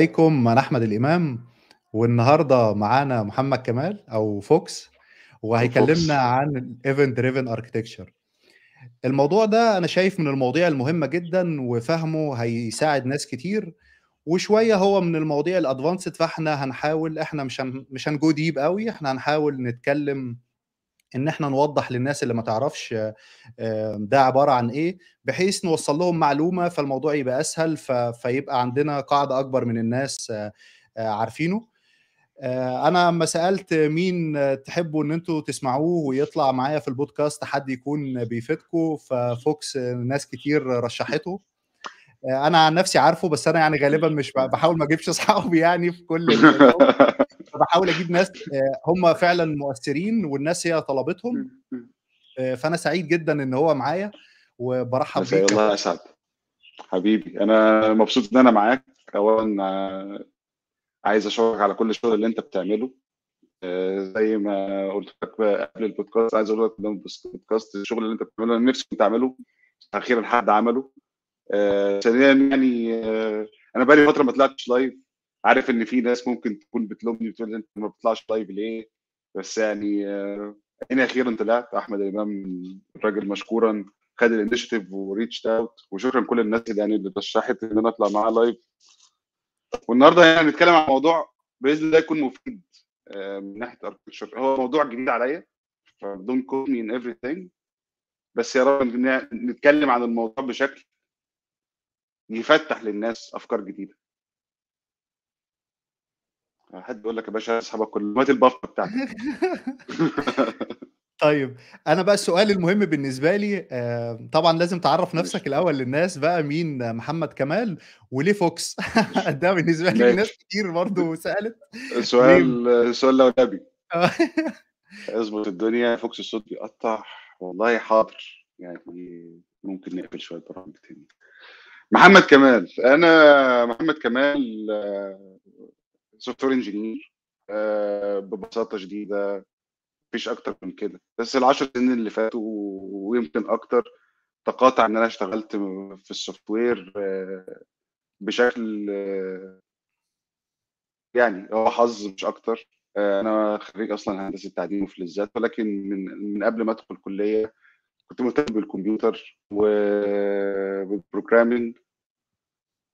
عليكم أنا أحمد الإمام، والنهاردة معانا محمد كمال أو فوكس، وهيكلمنا. عن الevent driven architecture. الموضوع ده أنا شايف من المواضيع المهمة جدًا، وفهمه هيساعد ناس كتير، وشوية هو من المواضيع الadvanced فإحنا هنحاول إحنا مش هن مش هنgo deep أوي، إحنا هنحاول نتكلم إن إحنا نوضّح للناس اللي ما تعرفش ده عبارة عن إيه، بحيث نوصّل لهم معلومة فالموضوع يبقى أسهل، ف فيبقى عندنا قاعدة أكبر من الناس آآ عارفينه. آآ أنا أمّا سألت مين تحبوا إن أنتم تسمعوه ويطلع معايا في الpodcast حد يكون بيفيدكم، ففوكس ناس كتير رشّحته. أنا عن نفسي عارفه، بس أنا يعني غالبًا مش ب باحاول ما أجيبش أصحابي يعني في كل الجو، فباحاول أجيب ناس آآ هم فعلًا مؤثرين والناس هي طلبتهم. آآ فأنا سعيد جدًا إن هو معايا، وبارحّب مساء بيك الله. أسعد. حبيبي، أنا مبسوط إن أنا معاك. أولًا عايز أشكرك على كل الشغل اللي أنت بتعمله. زي ما قُلت لك قبل الpodcast عايز أقول لك قدام الpodcast الشغل اللي أنت بتعمله أنا نفسي كنت أعمله، أخيرًا حد عمله. ثانيًا يعني أنا بقى لي فترة ما طلعتش live، عارف إن في ناس ممكن تكون بتلومني وتقول لي: "أنت ما بتطلعش live ليه؟" بس يعني أديني أخيرًا طلعت، أحمد الإمام الراجل مشكورًا خد الinitiative وreached out وشكرًا لكل الناس اللي يعني اللي رشّحت إن أنا أطلع معاه live. والنهاردة يعني هنتكلم عن موضوع بإذن الله يكون مفيد آآ من ناحية architecture هو موضوع جديد عليّا، فdon't quote me in everything. بس يا رب نتكلم عن الموضوع بشكل يفتّح للناس أفكار جديدة. حد يقول لك يا باشا أصحابك كلهم هات البفة بتاعتك. طيب، أنا بقى السؤال المهم بالنسبة لي آآ طبعًا لازم تعرّف. نفسك الأول للناس بقى مين محمد كمال، وليه فوكس؟ ده بالنسبة لي ناس. كتير برضه ليه؟ سؤال سؤال لولبي. آه. اضبط الدنيا، فوكس الصوت بيقطّع، والله حاضر، يعني ممكن نقفل شوية برامج تاني. محمد كمال، أنا محمد كمال software engineer آآ ببساطة شديدة، ما فيش أكتر من كده. بس ال10 سنين اللي فاتوا ويمكن أكتر، تقاطع إن أنا اشتغلت في الsoftware بشكل يعني هو حظ مش أكتر. آآ أنا خريج أصلًا هندسة تعدين وفلزات، ولكن من من قبل ما أدخل الكلية كنت مهتم بالكمبيوتر وبالprogramming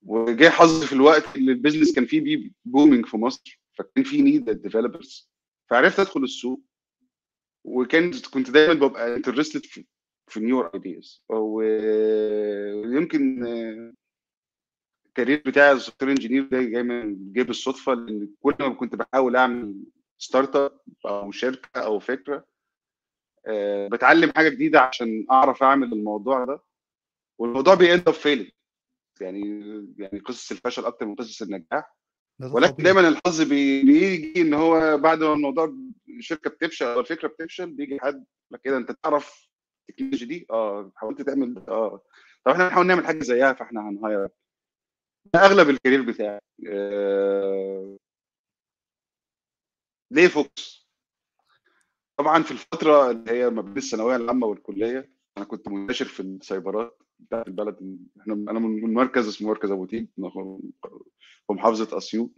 وجه حظي في الوقت اللي الbusiness كان فيه بي booming في مصر، فكان في need للdevelopers فعرفت أدخل السوق. وكانت كنت دايمًا بابقى interested في في newer ideas. ويمكن الcareer بتاعي الsoftware engineer ده جاي من جه بالصدفة، لإن كل ما كنت باحاول أعمل startup أو شركة أو فكرة آآ باتعلم حاجة جديدة عشان أعرف أعمل الموضوع ده، والموضوع up failing. يعني يعني قصص الفشل أكتر من قصص النجاح، ولكن. دايمًا الحظ بي بييجي إن هو بعد ما الموضوع الشركة بتفشل أو الفكرة بتفشل، بييجي حد لك: "إيه أنت تعرف التكنولوجي دي؟ آه، حاولت تعمل؟ آه، طب إحنا هنحاول نعمل حاجة زيها فإحنا هنhire." ده أغلب الcareer بتاعي. آآ ليه فوكس؟ طبعًا في الفترة اللي هي ما بين الثانوية العامة والكلية، أنا كنت منتشر في السايبرات بتاعة البلد إحنا أنا من مركز اسمه مركز أبو تيج في محافظة أسيوط.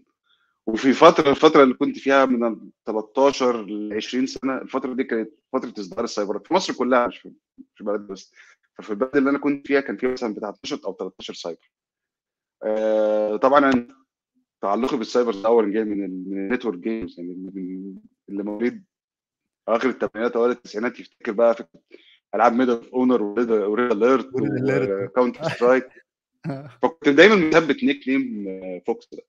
وفي فترة الفترة اللي كنت فيها من ال13 ل20 سنة، الفترة دي كانت فترة إصدار السايبرات في مصر كلها مش في مش بلد بس. ففي البلد اللي أنا كنت فيها كان فيها مثلًا بتاع 12 أو 13 سايبر. آآ طبعًا أنا تعلقي بالسايبر أولًا جاي من ال من الnetwork games يعني اللي مواليد أواخر التمانينات أوائل التسعينات يفتكر بقى فكرة وred وred alert وred alert وcounter strike. آه. فكنت دايمًا مثبّت nickname فوكس ده.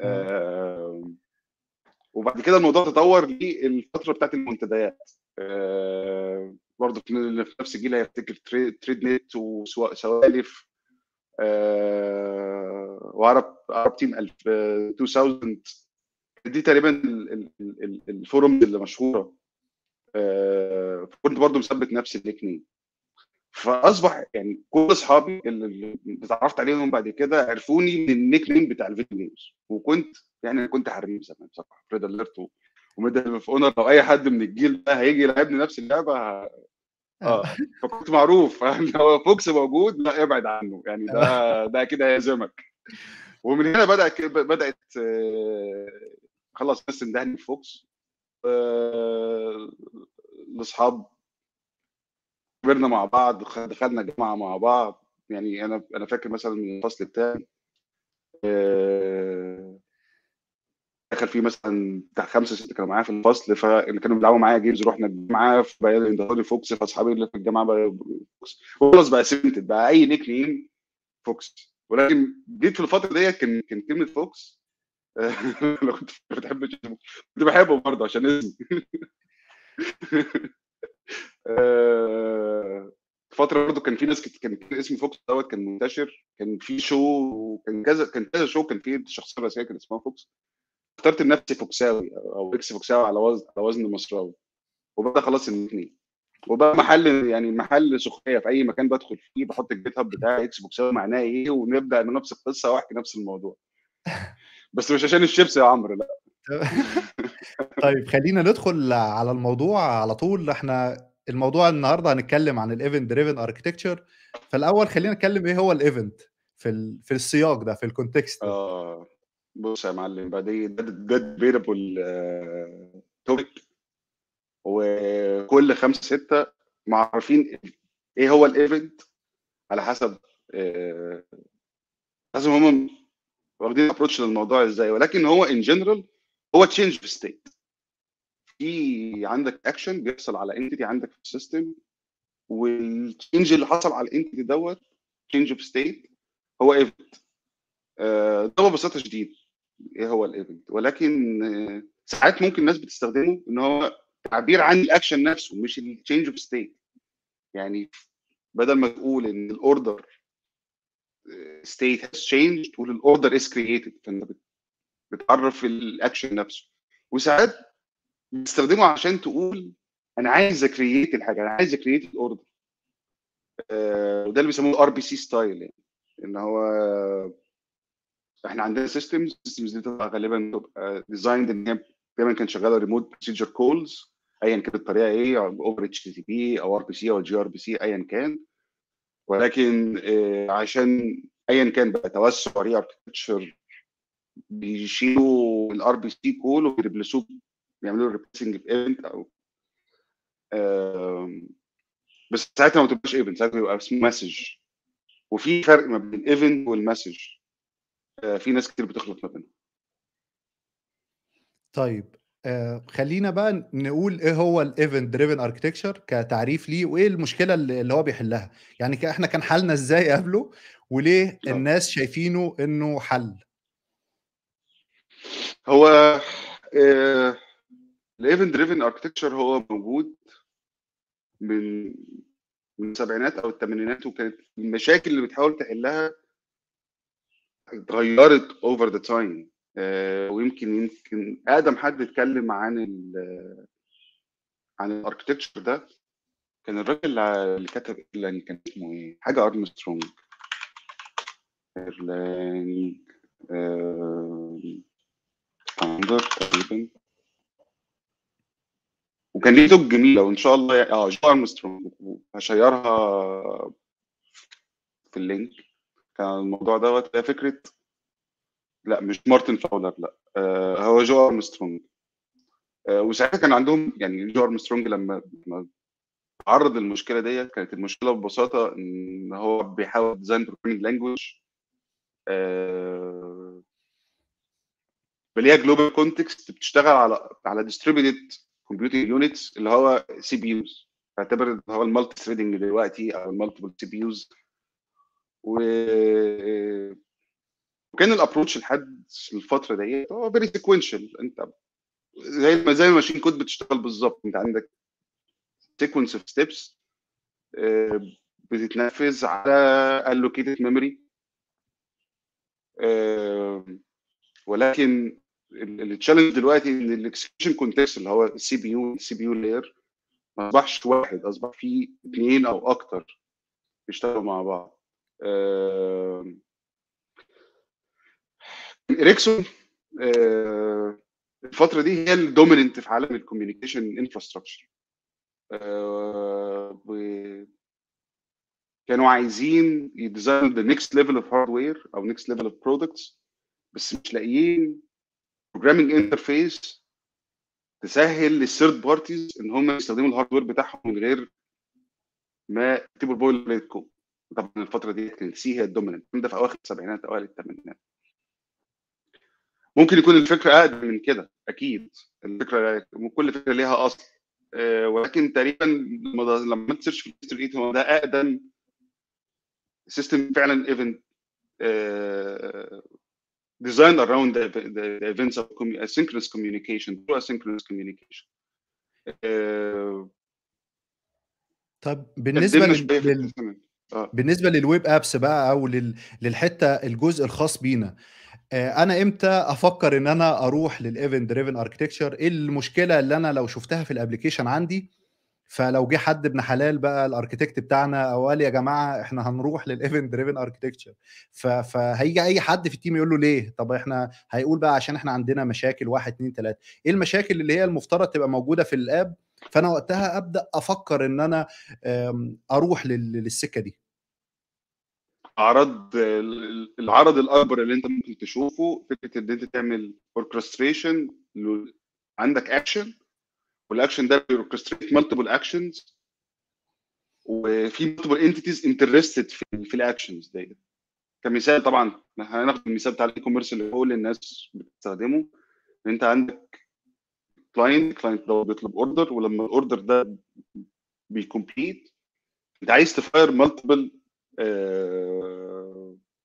آه. آآ وبعد كده الموضوع تطوّر للفترة بتاعة المنتديات. آآ برضه في نفس الجيل هيفتكر تري TradeNet وسوا سوالف آآ وعرب عرب ألف 2000 دي تقريبًا ال ال ال ال الforums اللي مشهورة. آآ كنت برضه مثبّت نفس الnickname. فأصبح يعني كل أصحابي اللي اتعرّفت عليهم بعد كده عرفوني من الnickname بتاع الvideo games وكنت يعني كنت حريف زمان بصراحة red alert و وmedal of honor لو أي حد من الجيل ده هييجي يلعبني نفس اللعبة ه آه. آه، فكنت معروف هو فوكس موجود لأ ابعد عنه، يعني ده ده أكيد هيهزمك. ومن هنا بدأت بدأت آه، خلاص تندهني في فوكس آه، الاصحاب كبرنا مع بعض دخلنا جامعه مع بعض. يعني أنا أنا فاكر مثلا الفصل بتاعي آه، دخل فيه مثلا بتاع خمسة ستة كانوا معايا في الفصل فاللي كانوا بيلعبوا معايا games رحنا الجامعة فبقى فوكس فأصحابي اللي في الجامعة بقى فوكس. بقى standard بقى أي nickname فوكس. ولكن جيت في الفترة ديت كان كان كلمة فوكس أنا كنت بحب كنت بحبه برضه عشان اسمي آه، فترة برضه كان في ناس كان اسم فوكس دوت كان منتشر كان في show كان كذا كان كذا show كان في الشخصيه الرئيسيه كان اسمها فوكس. اخترت لنفسي فوكساوي أو إكس فوكساوي على وزن على وزن مصراوي. وبدأ خلاص الاثنين وبقى محل يعني محل سخرية في أي مكان بدخل فيه بحط ال GitHub بتاعي إكس فوكساوي معناه إيه ونبدأ نفس القصة وأحكي نفس الموضوع. بس مش عشان الشيبس يا عمرو لا. طيب خلينا ندخل على الموضوع على طول. إحنا الموضوع النهارده هنتكلم عن ال event driven architecture فالأول خلينا نتكلم إيه هو ال event في ال... في السياق ده في ال context آه بص يا معلم بقى دي ده debatable topic وكل خمسة ستة معرفين إيه هو ال event على حسب آه لازم هم واخدين approach للموضوع إزاي. ولكن هو in general هو change في state في عندك اكشن بيحصل على entity عندك في ال system وال change اللي حصل على ال entity دوت change في state هو event آه ده ببساطة شديد. إيه هو ال event ولكن آه ساعات ممكن الناس بتستخدمه إن هو تعبير عن الاكشن نفسه مش ال change of state يعني بدل ما تقول إن ال order state has changed تقول ال order is created. فإنت بتعرف الاكشن نفسه. وساعات بتستخدمه عشان تقول أنا عايز create الحاجة أنا عايز create ال order وده اللي بيسموه RPC style يعني. إن هو إحنا عندنا systems ال systems دي بتبقى غالبا بتبقى designed إن هي دايما كانت شغالة remote procedure calls ايا كانت الطريقة إيه over HTTP أو RPC أو gRPC ايا كان. ولكن عشان ايا كان بقى توسع re-architecture بيشيلوا ال RPC call وبي replace وه بيعملوا replacing في event أو بس ساعتها ما تبقاش event ساعتها بيبقى اسمه message وفي فرق ما بين ال event وال message في ناس كتير بتخلط ما بينهم. طيب آه خلينا بقى نقول إيه هو ال event driven architecture كتعريف ليه وإيه المشكلة اللي هو بيحلها. يعني إحنا كان حلنا إزاي قبله وليه الناس شايفينه إنه حل؟ هو ال event driven architecture هو موجود من من السبعينات أو الثمانينات وكانت المشاكل اللي بتحاول تحلها اتغيرت over the time ويمكن يمكن اقدم حد اتكلم عن ال عن ال architecture ده. كان الراجل اللي كتب يعني كان اسمه إيه؟ حاجة أرمسترونج. Erlang founder تقريبا. وكان ليه talk جميلة وإن شاء الله آه جو أرمسترونج. هشيرها في ال link. كان الموضوع دوت فكرة لا مش مارتن فاولر لا. آه هو جو أرمسترونج. آه وساعتها كان عندهم يعني جو أرمسترونج لما عرض المشكلة ديت كانت المشكلة ببساطة إن هو بيحاول design programming language آه بليها global context بتشتغل على على distributed computing units اللي هو CPUs اعتبر هو ال multi threading دلوقتي أو ال multiple CPUs و وكان ال approach لحد الفترة ديت هو very sequential انت زي ما زي ال machine code بتشتغل بالظبط. انت عندك sequence of steps بتتنفذ على allocated memory ولكن ال challenge دلوقتي إن ال execution context اللي هو ال CPU ال CPU layer ما أصبحش واحد أصبح فيه اثنين أو أكتر بيشتغلوا مع بعض. اريكسون الفترة دي هي ال dominant في عالم ال communication infrastructure كانوا عايزين ي design the next level of hardware أو next level of products بس مش لاقيين programming interface تسهل لل third parties إن هم يستخدموا ال hardware بتاعهم من غير ما يكتبوا ال boiler code طبعا الفترة دي كانت C هي ال dominant ده في أواخر السبعينات أوائل الثمانينات. ممكن يكون الفكرة أقدم من كده أكيد الفكرة كل فكرة ليها أصل آه، ولكن تقريبا لما ت search في ال history هو ده أقدم system فعلا event the, the events of asynchronous communication through asynchronous communication. Uh, طب بالنسبة لل... لل... آه. بالنسبة لل web apps بقى أو لل... للحتة الجزء الخاص بينا أنا إمتى أفكر إن أنا أروح لل event driven architecture إيه المشكلة اللي أنا لو شفتها في ال application عندي؟ فلو جه حد ابن حلال بقى ال architect بتاعنا أو قال يا جماعة إحنا هنروح لل event driven architecture فهيجي أي حد في ال team يقول له ليه؟ طب إحنا هيقول بقى عشان إحنا عندنا مشاكل واحد اتنين تلاتة. إيه المشاكل اللي هي المفترض تبقى موجودة في ال app؟ فأنا وقتها أبدأ أفكر إن أنا أروح للسكة دي. عرض العرض الأكبر اللي أنت ممكن تشوفه فكرة إن أنت تعمل orchestration عندك action وال action ده بي orchestrate multiple actions وفي multiple entities interested في, في ال actions ديت كمثال طبعا هناخد المثال بتاع ال e-commerce اللي كل الناس بتستخدمه. إن أنت عندك client client ده بيطلب order ولما ال order ده بي complete أنت عايز ت fire multiple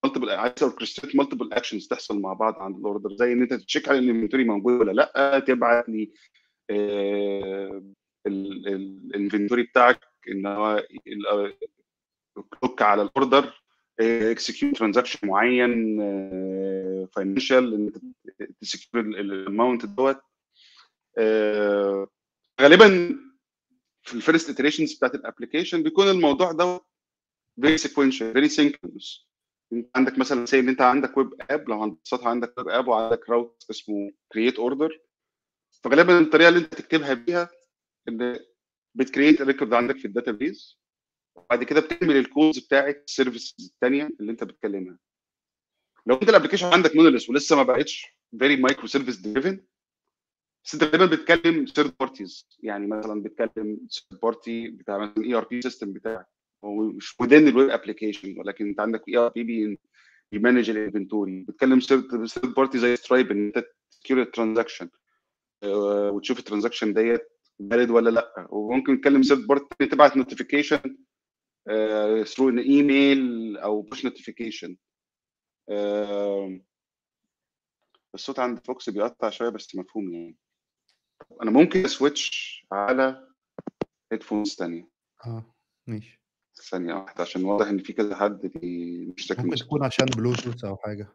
multiple عايز orchestrate multiple actions تحصل مع بعض عند ال order زي إن أنت check على ال inventory موجود ولا لأ تبعت لي ال inventory بتاعك إن هو clock على ال order execute transaction معين financial إن ت secure ال amount دوت. غالبا في ال first iterations بتاعت ال application بيكون الموضوع ده very sequential very synchronous عندك مثلا say ان انت عندك web app لو هنبسطها عندك web app وعندك route اسمه create order فغالبا الطريقة اللي انت تكتبها بيها إن بت create record عندك في ال database وبعد كده بتعمل ال calls بتاعت ال services الثانية اللي انت بتكلمها. لو انت ال application عندك monolith ولسه ما بقتش very microservice driven بس انت غالبا بتتكلم third parties يعني مثلا بتتكلم third party بتاع مثلا ERP system بتاعك. هو مش ال web application ولكن انت عندك ERP بي manage ال inventory بتتكلم third party زي Stripe إن انت ت secure ال transaction وتشوف ال transaction ديت valid ولا لأ. وممكن نتكلم third party تبعت notification through an email أو push notification الصوت عند فوكس بيقطع شوية بس مفهوم يعني. أنا ممكن أ switch على headphones ثانية آه ماشي. ثانية واحدة عشان واضح إن في كذا حد بيشتكي ممكن تكون عشان بلوتوث أو حاجة.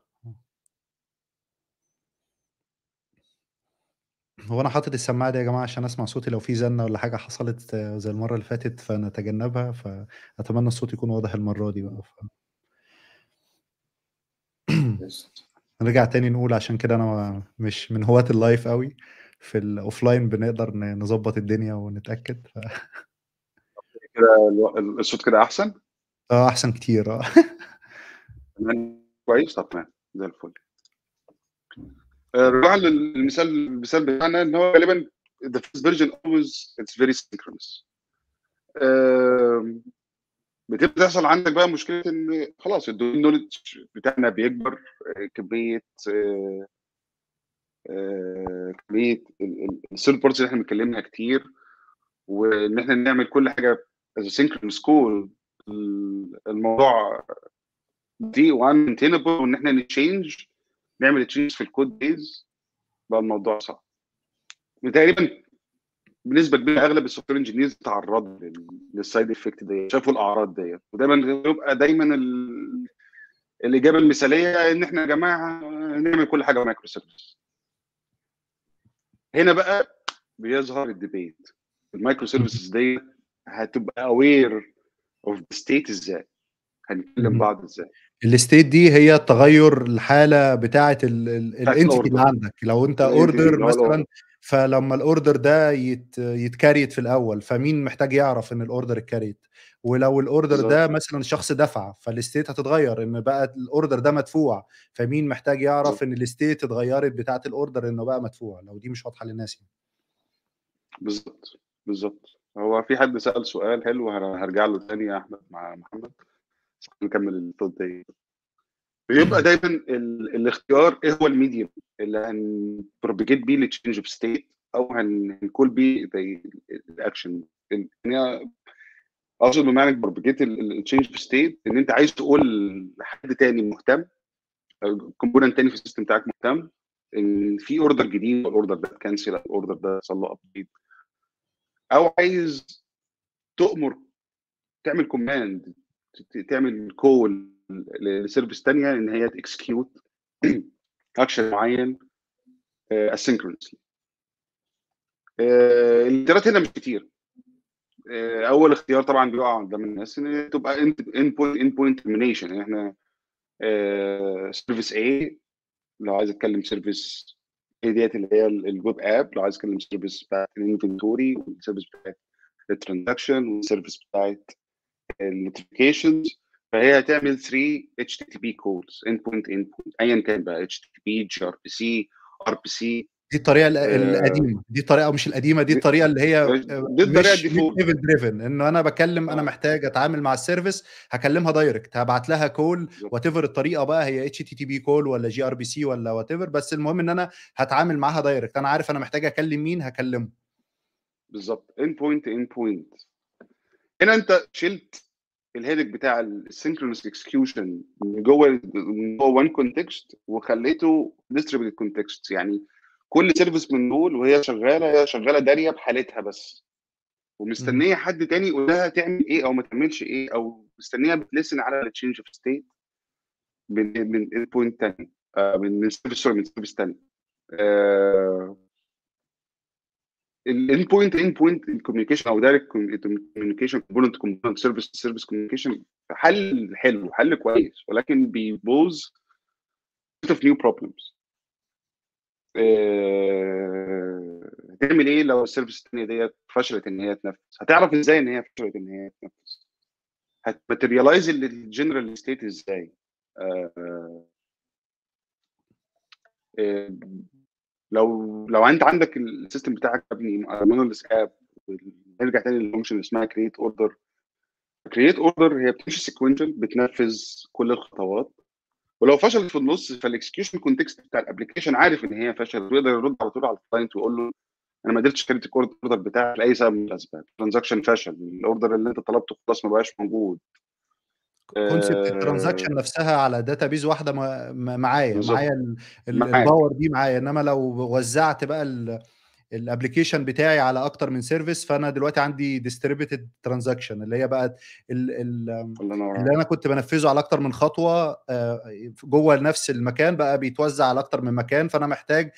هو أنا حاطط السماعة دي يا جماعة عشان أسمع صوتي لو في زنة ولا حاجة حصلت زي المرة اللي فاتت فنتجنبها فأتمنى الصوت يكون واضح المرة دي بقى ف... نرجع تاني نقول عشان كده أنا مش من هواة ال live قوي في ال offline بنقدر نظبط الدنيا ونتأكد ف... كده الصوت كده أحسن؟ آه أحسن كتير آه. كويس طب تمام. زي الفل. رجوعا للمثال المثال بتاعنا إن هو غالبا the first version always it's very synchronous. بتبدأ تحصل عندك بقى مشكلة إن خلاص ال domain knowledge بتاعنا بيكبر كمية كمية ال third parties اللي إحنا بنتكلمها كتير وإن إحنا نعمل كل حاجة as synchronous call الموضوع ده unmaintainable وإن إحنا ن change نعمل change في ال codebase بقى الموضوع صعب. تقريبا بنسبة كبيرة أغلب ال software engineers تعرضوا لل side effect دي شافوا الأعراض ديت ودايما بيبقى دايما ال... الإجابة المثالية إن إحنا يا جماعة نعمل كل حاجة microservice هنا بقى بيظهر ال debate ال microservices دي هتبقى aware of the state إزاي؟ هنكلم بعض إزاي؟ ال state دي هي التغير الحالة بتاعه ال entity اللي عندك. لو انت order مثلا فلما ال order ده يت يت create في الأول فمين محتاج يعرف إن ال order ات create ولو ال order ده مثلا الشخص دفع فال state هتتغير إن بقى ال order ده مدفوع. فمين محتاج يعرف إن ال state اتغيرت بتاعه ال order إنه بقى مدفوع لو دي مش واضحة للناس يعني. بالظبط. بالظبط. هو في حد سأل سؤال حلو هر- هرجع له تاني يا أحمد مع محمد. نكمل الثوت دي بيبقى دايما ال... الاختيار إيه هو ال medium اللي هن propagate بيه ال change of state أو هن- هن call بيه الاكشن يعني أقصد بمعنى propagate ال change of state إن أنت عايز تقول لحد تاني مهتم component تاني في ال system بتاعك مهتم إن في order جديد ال order ده cancel ال order ده حصل له update أو عايز تؤمر تعمل command تعمل call ل service تانية إن هي ت execute action معين asynchronously الاختيارات هنا مش كتير. آه، أول اختيار طبعا بيقع قدام الناس إن تبقى end point end point termination يعني إحنا service A لو عايز أتكلم service A ديت اللي هي ال web app لو عايز اتكلم service بتاعت ال inventory وال service بتاعت ال transaction وال service بتاعت ال notifications فهي هتعمل 3 HTTP calls end point end point ايا كان بقى HTTP gR PC RPC دي الطريقة ال- آه، القديمة دي الطريقة مش القديمة دي دي الطريقة اللي هي دي الطريقة event driven إنه أنا بكلم أنا آه. محتاج أتعامل مع ال service هكلمها direct هبعت لها call whatever الطريقة بقى هي HTTP call ولا gRPC ولا whatever بس المهم إن أنا هتعامل معاها direct أنا عارف أنا محتاج أكلم مين هكلمه. بالظبط end point end point هنا أنت شلت ال headache بتاع ال synchronous execution من جوه من جوه one context وخليته distributed context يعني كل service من دول وهي شغالة هي شغالة دارية بحالتها بس. ومستنية حد تاني يقول لها تعمل إيه أو ما تعملش إيه أو مستنية بت listen على ال change of state من من point تاني. آه، من من service sorry من service تاني. ال end point end point ال communication أو direct communication component component service service communication حل حلو حل كويس ولكن بي pose of new problems هتعمل إيه لو ال service الثانية ديت فشلت إن هي تنفذ؟ هتعرف إزاي إن هي فشلت إن هي تنفذ؟ هت materialize ال general state إزاي؟ آه، آه، لو لو أنت عندك ال system بتاعك مبني monolith app نرجع تاني لل function اسمها create order create order هي بتمشي sequential بتنفذ كل الخطوات. ولو فشلت في النص فال execution context بتاع ال application عارف إن هي فشلت ويقدر يرد على طول على ال client ويقول له أنا ما قدرتش create ال order بتاعك لأي سبب من الأسباب. ال transaction فشل ال order اللي أنت طلبته خلاص ما بقاش موجود. concept آه، ال transaction نفسها على database واحدة ما- ما- معايا معايا ال power دي معايا. إنما لو وزعت بقى ال application بتاعي على أكتر من service فأنا دلوقتي عندي distributed transaction اللي هي بقى ال ال الله ينور اللي أنا كنت بنفذه على أكتر من خطوة آه، جوه نفس المكان بقى بيتوزع على أكتر من مكان فأنا محتاج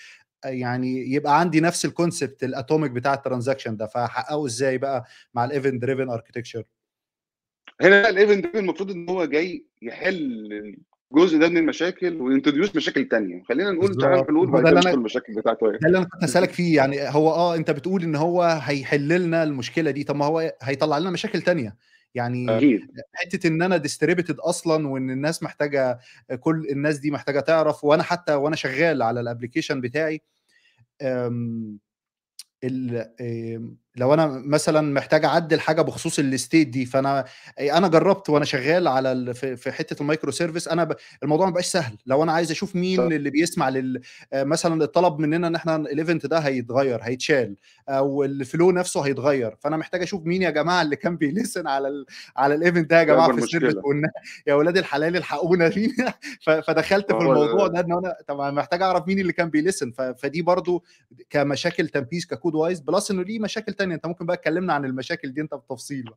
آه، يعني يبقى عندي نفس ال concept ال atomic بتاع ال transaction ده فهحققه إزاي بقى مع ال event driven architecture هنا ال event المفروض إن هو جاي يحل الجزء ده من المشاكل وي introduce مشاكل تانية. خلينا نقول تعالى حلول وبعد ده كده المشاكل بتاعته إيه ده اللي أنا كنت اسالك فيه يعني هو آه أنت بتقول إن هو هيحل لنا المشكلة دي. طب ما هو هيطلع لنا مشاكل تانية. يعني أكيد. حتة إن أنا distributed أصلا وإن الناس محتاجة كل الناس دي محتاجة تعرف وأنا حتى وأنا شغال على ال application بتاعي ال- لو أنا مثلا محتاج أعدل حاجة بخصوص ال state دي فأنا أنا جربت وأنا شغال على في حتة ال microservice أنا ب... الموضوع ما بقاش سهل. لو أنا عايز أشوف مين صح. اللي بيسمع لل آه، مثلا الطلب مننا إن إحنا ال event ده هيتغير هيتشال أو ال flow نفسه هيتغير. فأنا محتاج أشوف مين يا جماعة اللي كان بي listen على ال... على ال event ده يا جماعة في ال service قلنا يا أولاد الحلال الحقونا مين ف... فدخلت في الموضوع ده إن أنا طبعا محتاج أعرف مين اللي كان بي listen. ف... فدي برضو كمشاكل تنفيذ ك code wise plus إنه ليه مشاكل تانية انت ممكن بقى تكلمنا عن المشاكل دي انت بالتفصيل.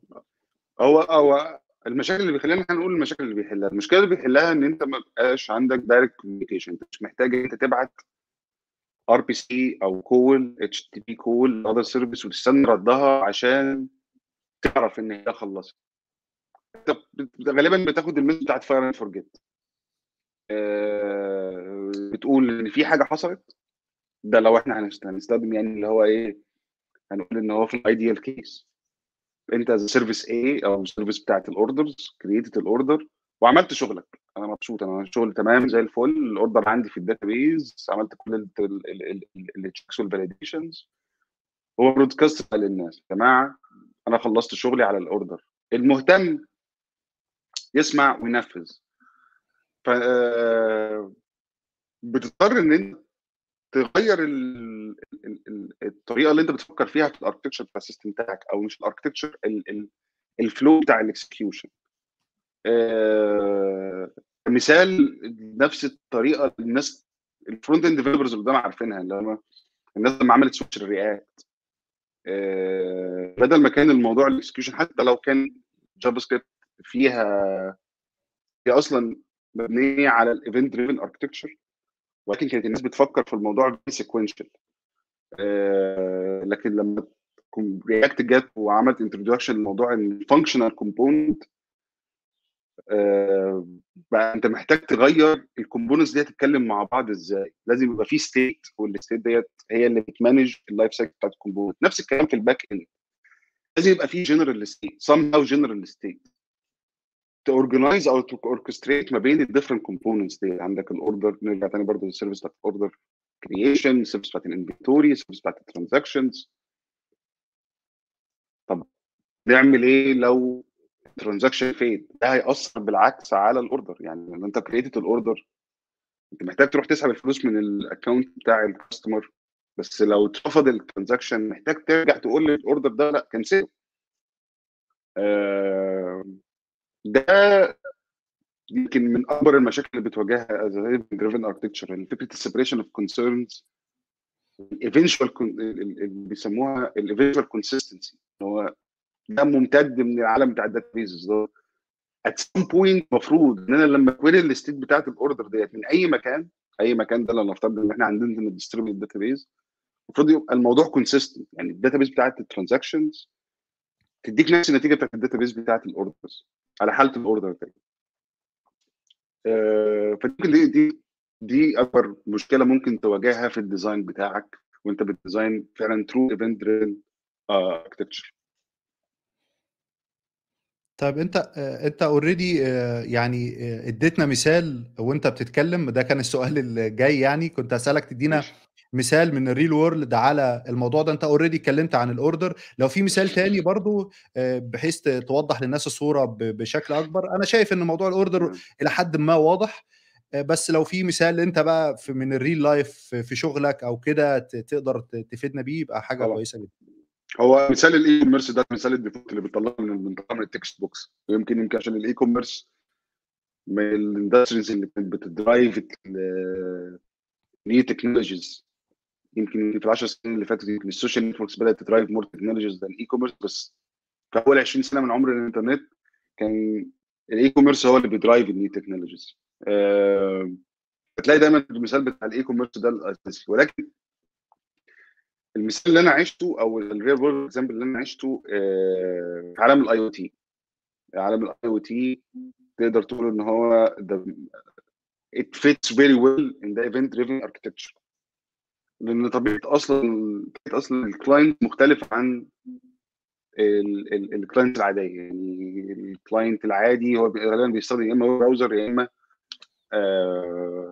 هو هو المشاكل اللي بيخلينا إحنا نقول المشاكل اللي بيحلها. المشكلة اللي بيحلها إن أنت ما بقاش عندك direct communication أنت مش محتاج أنت تبعت RPC أو call HTTP call other service وتستنى ردها عشان تعرف إن هي خلصت. غالبا بتاخد ال method بتاعت fire and forget بتقول إن في حاجة حصلت ده لو إحنا هنست- هنستخدم يعني اللي هو إيه هنقول إن هو في ال ideal case أنت service A أو ال service بتاعت ال orders created ال order وعملت شغلك. أنا مبسوط أنا شغل تمام زي الفل. ال order عندي في ال database عملت كل ال checks وال validations هو broadcast للناس. يا جماعة أنا خلصت شغلي على ال order المهتم يسمع وينفذ. ف بتضطر إن أنت تغير ال... ال... ال... الطريقة اللي انت بتفكر فيها في ال architecture بتاع ال system بتاعك أو مش ال architecture ال... ال... ال flow بتاع ال execution آه... مثال نفس الطريقة الناس ال front end developers اللي قدام عارفينها اللي هم الناس لما عملت switch ل React آه... بدل ما كان الموضوع ال execution حتى لو كان JavaScript فيها هي أصلا مبنية على ال event driven architecture ولكن كانت الناس بتفكر في الموضوع sequential لكن لما React جت وعملت introduction لموضوع ال functional component آه بقى انت محتاج تغير ال components دي تتكلم مع بعض إزاي؟ لازم يبقى في state وال state ديت هي اللي بت manage ال life cycle بتاعت ال component نفس الكلام في ال back end لازم يبقى في general state somehow general state to organize أو to orchestrate ما بين ال different components دي عندك ال order نرجع تاني برضه للسيرفيس بتاعت الاوردر كرييشن السيرفيس بتاعت الانفنتوري السيرفيس بتاعت الترانزاكشنز طب نعمل إيه لو transaction failed ده هيأثر بالعكس على ال order يعني لما أنت created ال order أنت محتاج تروح تسحب الفلوس من ال account بتاع ال customer بس لو اترفض ال transaction محتاج ترجع تقول لل order ده لأ cancel ه آه ده يمكن من أكبر المشاكل اللي بتواجهها event driven architecture فكرة ال separation of concerns ال eventual اللي بيسموها ال eventual consistency هو ده ممتد من العالم بتاع ال databases ده. At some point المفروض إن أنا لما ا query ال state بتاعت ال order ديت من أي مكان أي مكان ده لو نفترض إن إحنا عندنا distributed database المفروض يبقى الموضوع consistent يعني ال database بتاعت ال transactions تديك نفس النتيجة بتاعت ال database بتاعت ال orders على حالة ال order آه فممكن دي دي دي أكبر مشكلة ممكن تواجهها في ال design بتاعك وأنت بت design فعلا true event driven architecture طيب أنت أنت already يعني اديتنا مثال وأنت بتتكلم ده كان السؤال اللي جاي يعني كنت هسألك تدينا مثال من ال real world على الموضوع ده. انت already اتكلمت عن ال order لو في مثال تاني برضو بحيث توضح للناس الصورة بشكل أكبر. أنا شايف إن موضوع ال order إلى حد ما واضح بس لو في مثال أنت بقى في من ال real life في شغلك أو كده تقدر تفيدنا بيه يبقى حاجة. كويسة جدا. هو مثال ال e-commerce ده مثال ال default اللي بيطلعه من بنطلعه من ال textbooks ويمكن يمكن عشان ال e-commerce من ال industries اللي كانت بت drive new technologies يمكن في ال 10 سنين اللي فاتت يمكن ال social networks بدأت ت drive more technologies than ال e-commerce بس في أول 20 سنة من عمر الإنترنت كان ال e-commerce هو اللي بي drive ال new technologies أه بتلاقي دايما المثال بتاع ال e-commerce ده الأساسي. ولكن المثال اللي أنا عشته أو ال real world example اللي أنا عشته أه في عالم ال IoT عالم ال IoT تقدر تقول إن هو it fits very well in the event driven architecture. لأن طبيعة أصلا أصلا ال client مختلف عن ال client العادية. يعني ال client العادي هو غالبا بيستخدم يا إما browser يا إما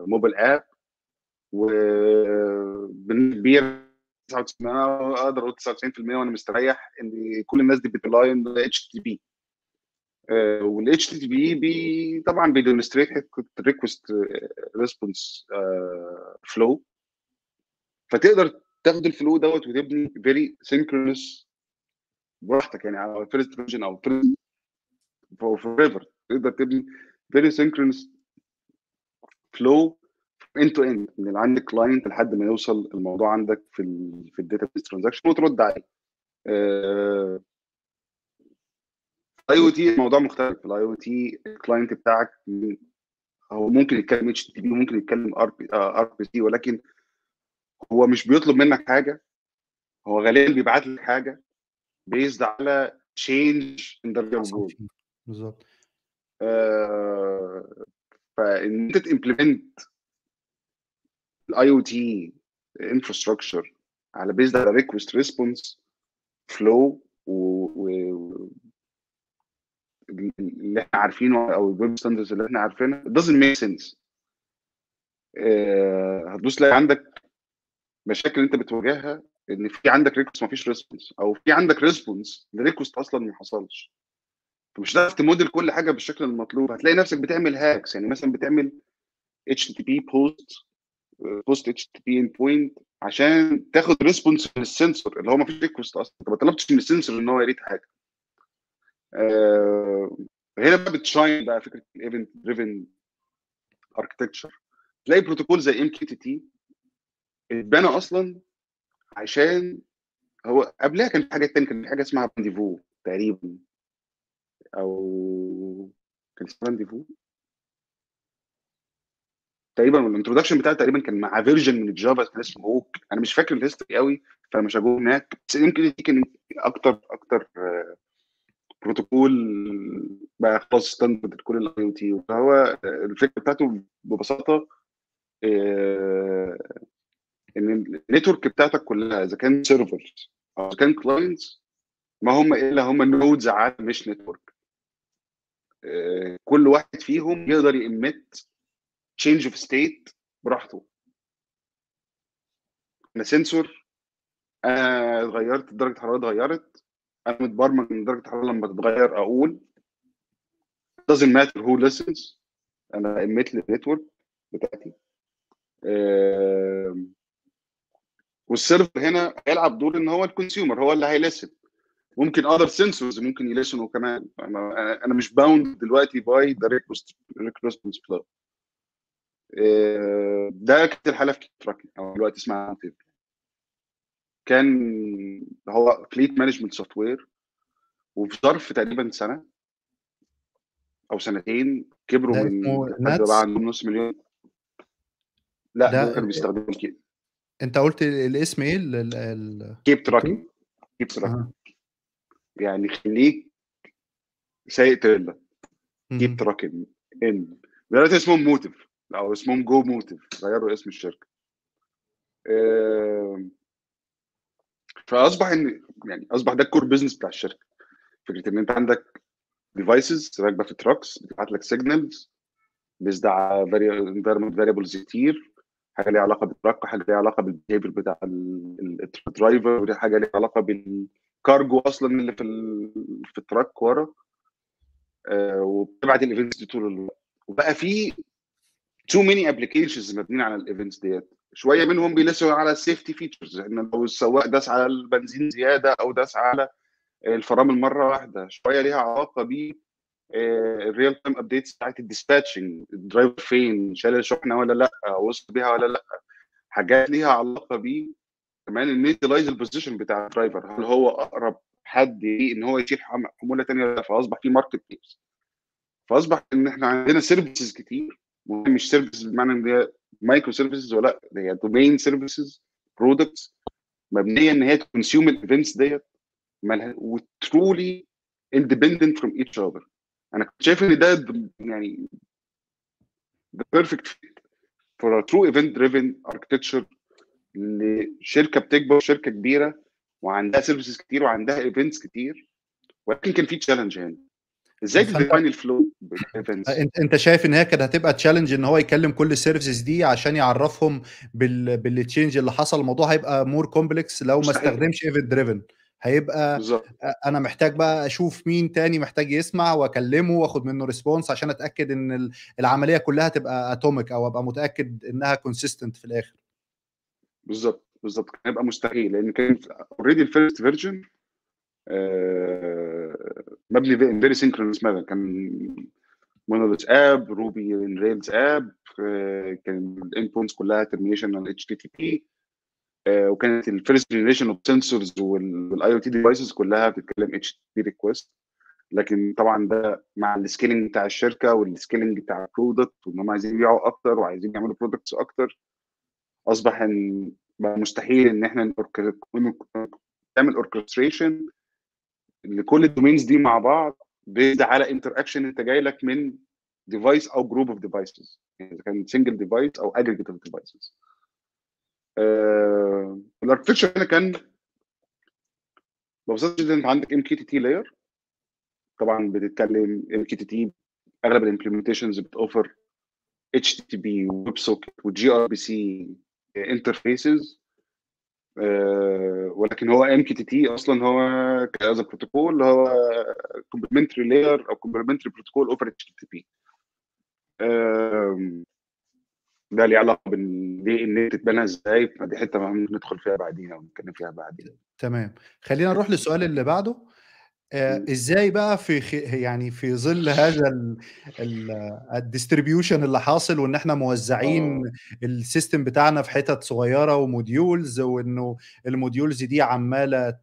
mobile app وبالنسبه 99 أقدر أقول 99% وأنا مستريح إن كل الناس دي بت rely HTTP وال HTTP طبعا بي demonstrate request response flow فتقدر تاخد ال flow دوت وتبني very synchronous براحتك يعني على first version أو forever تقدر تبني very synchronous flow end to end من اللي عندك client لحد ما يوصل الموضوع عندك في ال في ال database transaction وترد عليه. ال IoT الموضوع مختلف. ال IoT ال client بتاعك هو ممكن يتكلم HTTP ممكن يتكلم RPC ولكن هو مش بيطلب منك حاجة هو غالبا بيبعت لك حاجة based على change in the بالظبط. فإن أنت ت implement ال IoT infrastructure على based على request response flow و اللي إحنا عارفينه أو ال web standards اللي إحنا عارفينها doesn't make sense. آه، هتبص تلاقي عندك مشاكل انت بتواجهها إن في عندك request ما فيش response أو في عندك response ل request أصلا ما حصلش. فمش هتعرف تموديل كل حاجة بالشكل المطلوب. هتلاقي نفسك بتعمل hacks يعني مثلا بتعمل اتش تي بي بوست بوست اتش تي بي اند بوينت عشان تاخد response من ال sensor اللي هو ما فيش request أصلا. انت ما طلبتش من ال sensor إن هو يريد حاجة. آه، هنا بقى بت shine بقى فكرة ال event driven architecture تلاقي بروتوكول زي MQTT اتبنى أصلا عشان هو قبلها كان في حاجات تانية كان في حاجة اسمها بانديفو تقريبا. أو كان اسمها بانديفو تقريبا ال introduction بتاعه تقريبا كان مع version من ال Java كان اسمه hook. أنا مش فاكر ال history قوي فمش هجوه هناك. بس يمكن دي كان أكتر أكتر بروتوكول بقى خلاص standard كل ال IoT فهو الفكرة بتاعته ببساطة آه، إن ال network بتاعتك كلها إذا كان servers أو إذا كان clients ما هم إلا هم nodes على mesh network آه، كل واحد فيهم يقدر ي emit change of state براحته. أنا sensor أنا اتغيرت درجة الحرارة اتغيرت. أنا متبرمج ان درجة الحرارة لما تتغير أقول. Doesn't matter who listens أنا emit لل network بتاعتي. آه، وال server هنا هيلعب دور إن هو ال consumer هو اللي هي listen. ممكن other sensors ممكن يلسنوا كمان. أنا مش bound دلوقتي by the request فلو ده كانت الحاله في KeepTruckin أو دلوقتي اسمها. كان هو fleet management software وفي ظرف تقريبا سنة أو سنتين كبروا من بقى عندهم نص مليون. لا ده كانوا بيستخدموا كي- انت قلت الاسم إيه؟ KeepTruckin KeepTruckin يعني خليك سايق تريلا. Keep. Truckin ان دلوقتي اسمهم Motive. أو اسمهم GoMotive. غيروا اسم الشركة. فأصبح ان يعني أصبح ده ال core business بتاع الشركة. فكرة إن أنت عندك devices راكبة في trucks بتبعت لك signals based على environment variables كتير. حاجة ليها علاقة بال truck حاجة ليها علاقة بال behavior بتاع ال driver ودي حاجة ليها علاقة بالكارجو أصلا اللي في في ال truck ورا. آه، وبتبعت ال events دي طول الوقت. وبقى في too many applications مبنيين على ال events ديت. شوية منهم بيلسنوا على ال safety features إن لو السواق داس على البنزين زيادة أو داس على الفرامل مرة واحدة. شوية ليها علاقة ب ال real time updates بتاعت ال dispatching ال driver فين شال الشحنة ولا لأ وصل بيها ولا لأ. حاجات ليها علاقة ب كمان ال utilize ال position بتاع ال driver هل هو أقرب حد ليه إن هو يشيل حم- حمولة ثانية ولا لأ؟ فأصبح في marketplace فأصبح إن إحنا عندنا services كتير. مش services بمعنى إن هي microservices ولا هي domain services products مبنية إن هي ت consume ال events ديت. و truly independent from each other أنا كنت شايف إن ده يعني the perfect fit for a true event driven architecture لشركة بتكبر شركة كبيرة وعندها services كتير وعندها events كتير. ولكن كان في challenge هنا. إزاي ت define ال flow بال events انت شايف إن هي كانت هتبقى challenge إن هو يكلم كل ال services دي عشان يعرفهم بال بال change اللي حصل؟ الموضوع هيبقى more complex لو ما استخدمش event driven هيبقى بالظبط. أنا محتاج بقى أشوف مين تاني محتاج يسمع وأكلمه وأخد منه response عشان أتأكد إن ال- العملية كلها تبقى atomic أو أبقى متأكد إنها consistent في الآخر. بالظبط بالظبط. كان هيبقى مستحيل لأن كان already ال first version مبني very synchronous manner كان monolith app Ruby on Rails app كان ال endpoints كلها termination على HTTP وكانت ال first generation of sensors وال IoT devices كلها بتتكلم HTTP request لكن طبعا ده مع ال scaling بتاع الشركة وال scaling بتاع ال product وإن هم عايزين يبيعوا أكتر وعايزين يعملوا products أكتر أصبح إن بقى مستحيل إن إحنا نعمل orchestration لكل ال domains دي مع بعض based على interaction أنت جاي لك من device أو group of devices إذا كان single device أو aggregate of devices آه ال architecture هنا كان ببساطه جدا انت عندك MQTT layer طبعا بتتكلم MQTT أغلب ال implementations بتوفر اتش تي بي ويب سوكت وجي ار بي سي انترفيسز ولكن هو MQTT أصلا هو كذا بروتوكول هو complementary layer أو complementary protocol over HTTP ده ليه علاقة بال إن تتبنى إزاي فدي حتة ممكن ندخل فيها بعدين أو نتكلم فيها بعدين تمام خلينا نروح للسؤال اللي بعده آه، إزاي بقى في خ... يعني في ظل هذا ال distribution اللي حاصل وإن إحنا موزعين آه. ال system بتاعنا في حتت صغيرة و modules وإنه ال modules دي عمالة.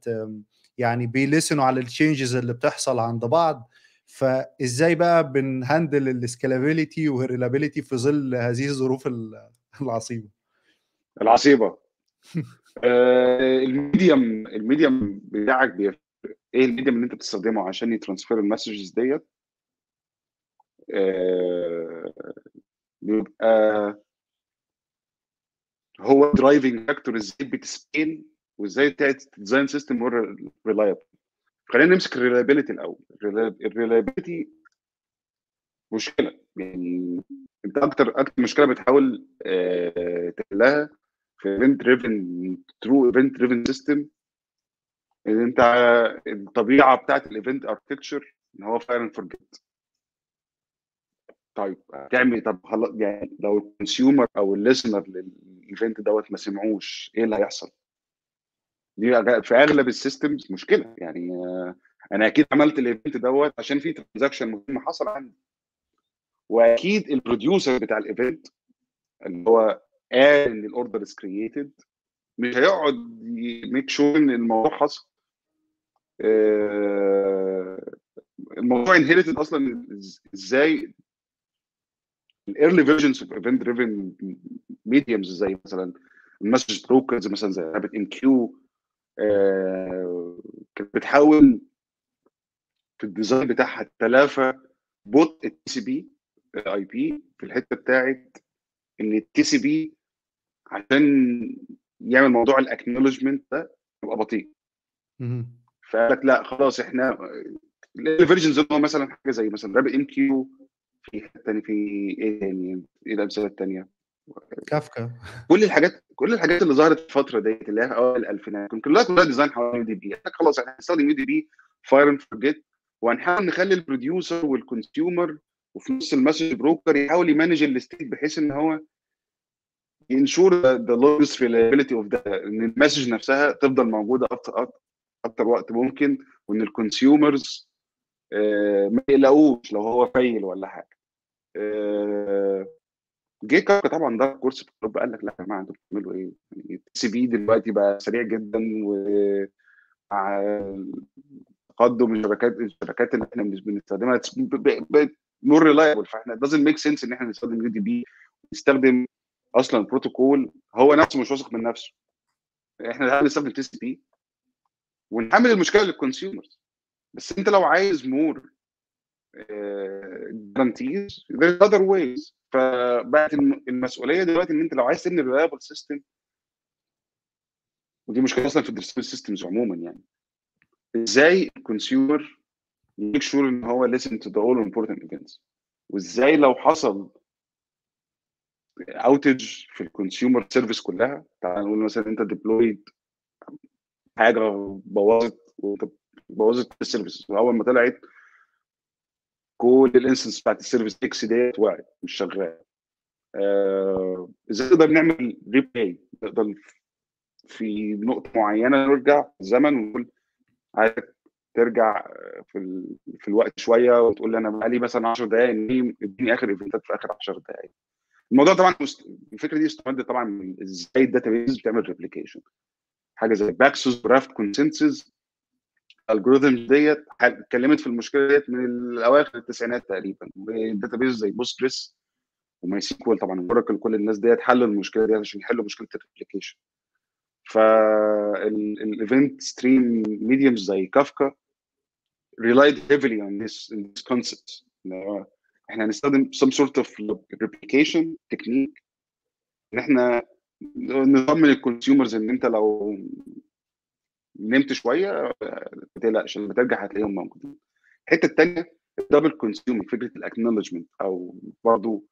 يعني بيلسنوا على ال changes اللي بتحصل عند بعض فإزاي بقى بن handle ال scalability وال reliability في ظل هذه الظروف العصيبة؟ العصيبة. آه ال medium ال medium بتاعك بيفرق. إيه ال medium اللي أنت بتستخدمه عشان ي transfer ال messages ديت؟ آه بيبقى هو driving factor إزاي بتسبين وإزاي ت design system reliable خلينا نمسك ال reliability الأول. ال reliability مشكلة. يعني أنت أكتر أكتر مشكلة بتحاول آه تحلها في event driven true event driven system إن أنت الطبيعة بتاعت ال event architecture إن هو fire and forget طيب هتعمل طب خلاص يعني لو ال consumer أو ال listener لل event دوت ما سمعوش إيه اللي هيحصل؟ دي في أغلب ال systems مشكلة. يعني أنا أكيد عملت ال event دوت عشان في transaction مهم حصل عندي. وأكيد ال producer بتاع ال event اللي هو قال إن ال order is created مش هيقعد make sure إن الموضوع حصل. الموضوع inherited أصلا إزاي؟ ال early versions of event driven mediums زي مثلا ال message brokers مثلا زي RabbitMQ كانت بتحاول في ال design بتاعها تلافى بوت ال TCP/IP في الحتة بتاعت إن ال TCP عشان يعمل موضوع ال acknowledgement ده يبقى بطيء. فقال لك لا خلاص إحنا ال versions هو مثلا حاجة زي مثلا RabbitMQ في حتة ثانية في إيه تاني؟ إيه الأمثلة الثانية كافكا. كل الحاجات كل الحاجات اللي ظهرت الفترة ديت اللي هي أوائل الألفينات كان كلها كلها design حوالين UDP. خلاص إحنا هنستخدم UDP fire and forget وهنحاول نخلي ال producer وال consumer وفي نص ال message broker يحاول ي manage ال state بحيث إن هو ي ensure the longest reliability of the إن ال message نفسها تفضل موجودة أكتر أكتر وقت ممكن وإن ال consumers ما يقلقوش لو هو fail ولا حاجة. جه كافكا طبعا ده كورس في اوروبا قال لك لا يا جماعة أنتوا بتعملوا إيه؟ يعني TCP دلوقتي بقى سريع جدا و مع تقدم الشبكات الشبكات اللي إحنا بنستخدمها more reliable فإحنا doesn't make sense إن إحنا نستخدم UDP نستخدم أصلا بروتوكول هو نفسه مش واثق من نفسه. إحنا هنستخدم TCP ونحمل المشكلة لل consumers بس أنت لو عايز more guarantees there's other ways. فبقت المسؤولية دلوقتي إن أنت لو عايز تبني reliable system ودي مشكلة أصلا في ال distributed systems عموما يعني. إزاي ال consumer ي make sure إن هو listen to the all important events وإزاي لو حصل outage في ال consumer service كلها؟ تعال نقول مثلا أنت deployed حاجة بوظت بوظت ال service وأول ما طلعت كل ال instances بتاعت ال service exited وقعت مش شغاله آه، إزاي نقدر نعمل replay نقدر في نقطة معينة نرجع في الزمن ونقول عايزك ترجع في ال... في الوقت شوية وتقول لي أنا بقالي مثلا 10 دقائق إديني آخر event ات في آخر 10 دقائق الموضوع طبعا الفكرة دي استمد طبعا من إزاي ال database بتعمل replication حاجة زي Paxos و Raft consensus ال algorithm ديت اتكلمت في المشكلة ديت من اواخر التسعينات تقريبا وال databases زي Postgres و MySQL طبعا Oracle كل الناس ديت حلوا المشكلة دي عشان يحلوا مشكلة ال replication فال event stream mediums زي Kafka relied heavily on this, on إحنا هنستخدم some sort of replication technique. إن إحنا نظام من ال consumers إن أنت لو نمت شوية ما تقلقش لما ترجع هتلاقيهم موجودين. الحتة الثانية ال double consumer فكرة ال acknowledgement أو برضو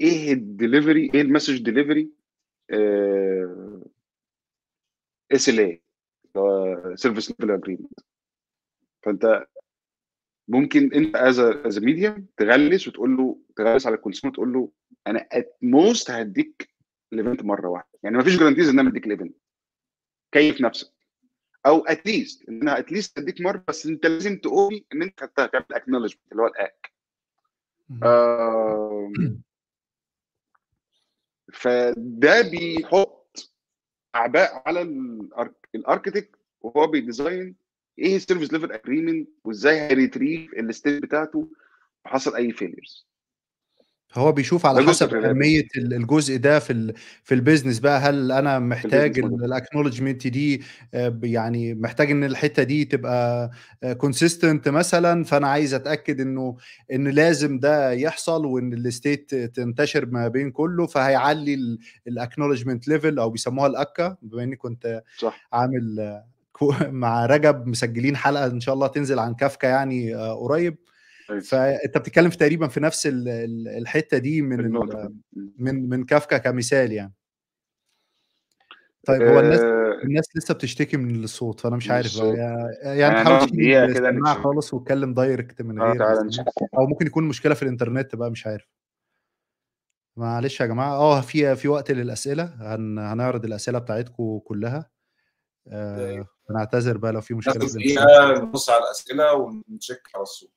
إيه الدليفري إيه ال message delivery SLA service level agreement فأنت ممكن أنت as as medium تغلس وتقول له تغلس على ال consumer تقول له أنا at most هديك ال event مرة واحدة. يعني ما فيش guarantees إن أنا أديك ال event كيف نفسك؟ أو at least ان أنا at least اديك مرة بس أنت لازم تقول إن أنت خدتها تعمل acknowledgement اللي هو ال ack فده بيحط أعباء على ال architect وهو بي design إيه ال service level agreement وإزاي هي retrieve ال state بتاعته حصل أي failures هو بيشوف على حسب اهميه الجزء ده في في ال business بقى هل أنا محتاج ال acknowledgement دي يعني محتاج إن الحتة دي تبقى consistent مثلا فأنا عايز أتأكد إنه إن لازم ده يحصل وإن ال state تنتشر ما بين كله فهيعلي ال acknowledgement level أو بيسموها ال ack بما إني كنت صح. عامل مع رجب مسجلين حلقة إن شاء الله تنزل عن كافكا يعني قريب. فأنت بتتكلم في تقريبا في نفس الحتة دي من من من كافكا كمثال يعني. طيب هو الناس الناس لسه بتشتكي من الصوت فأنا مش عارف بقى يعني تحاول تشيل السماعه خالص واتكلم direct من غير أو ممكن يكون مشكلة في الإنترنت بقى مش عارف. معلش يا جماعة آه في في وقت للأسئلة. هن هنعرض الأسئلة بتاعتكم كلها. آه بنعتذر بقى لو في مشكلة في الإنترنت. نبص على الأسئلة ونتشيك على الصوت.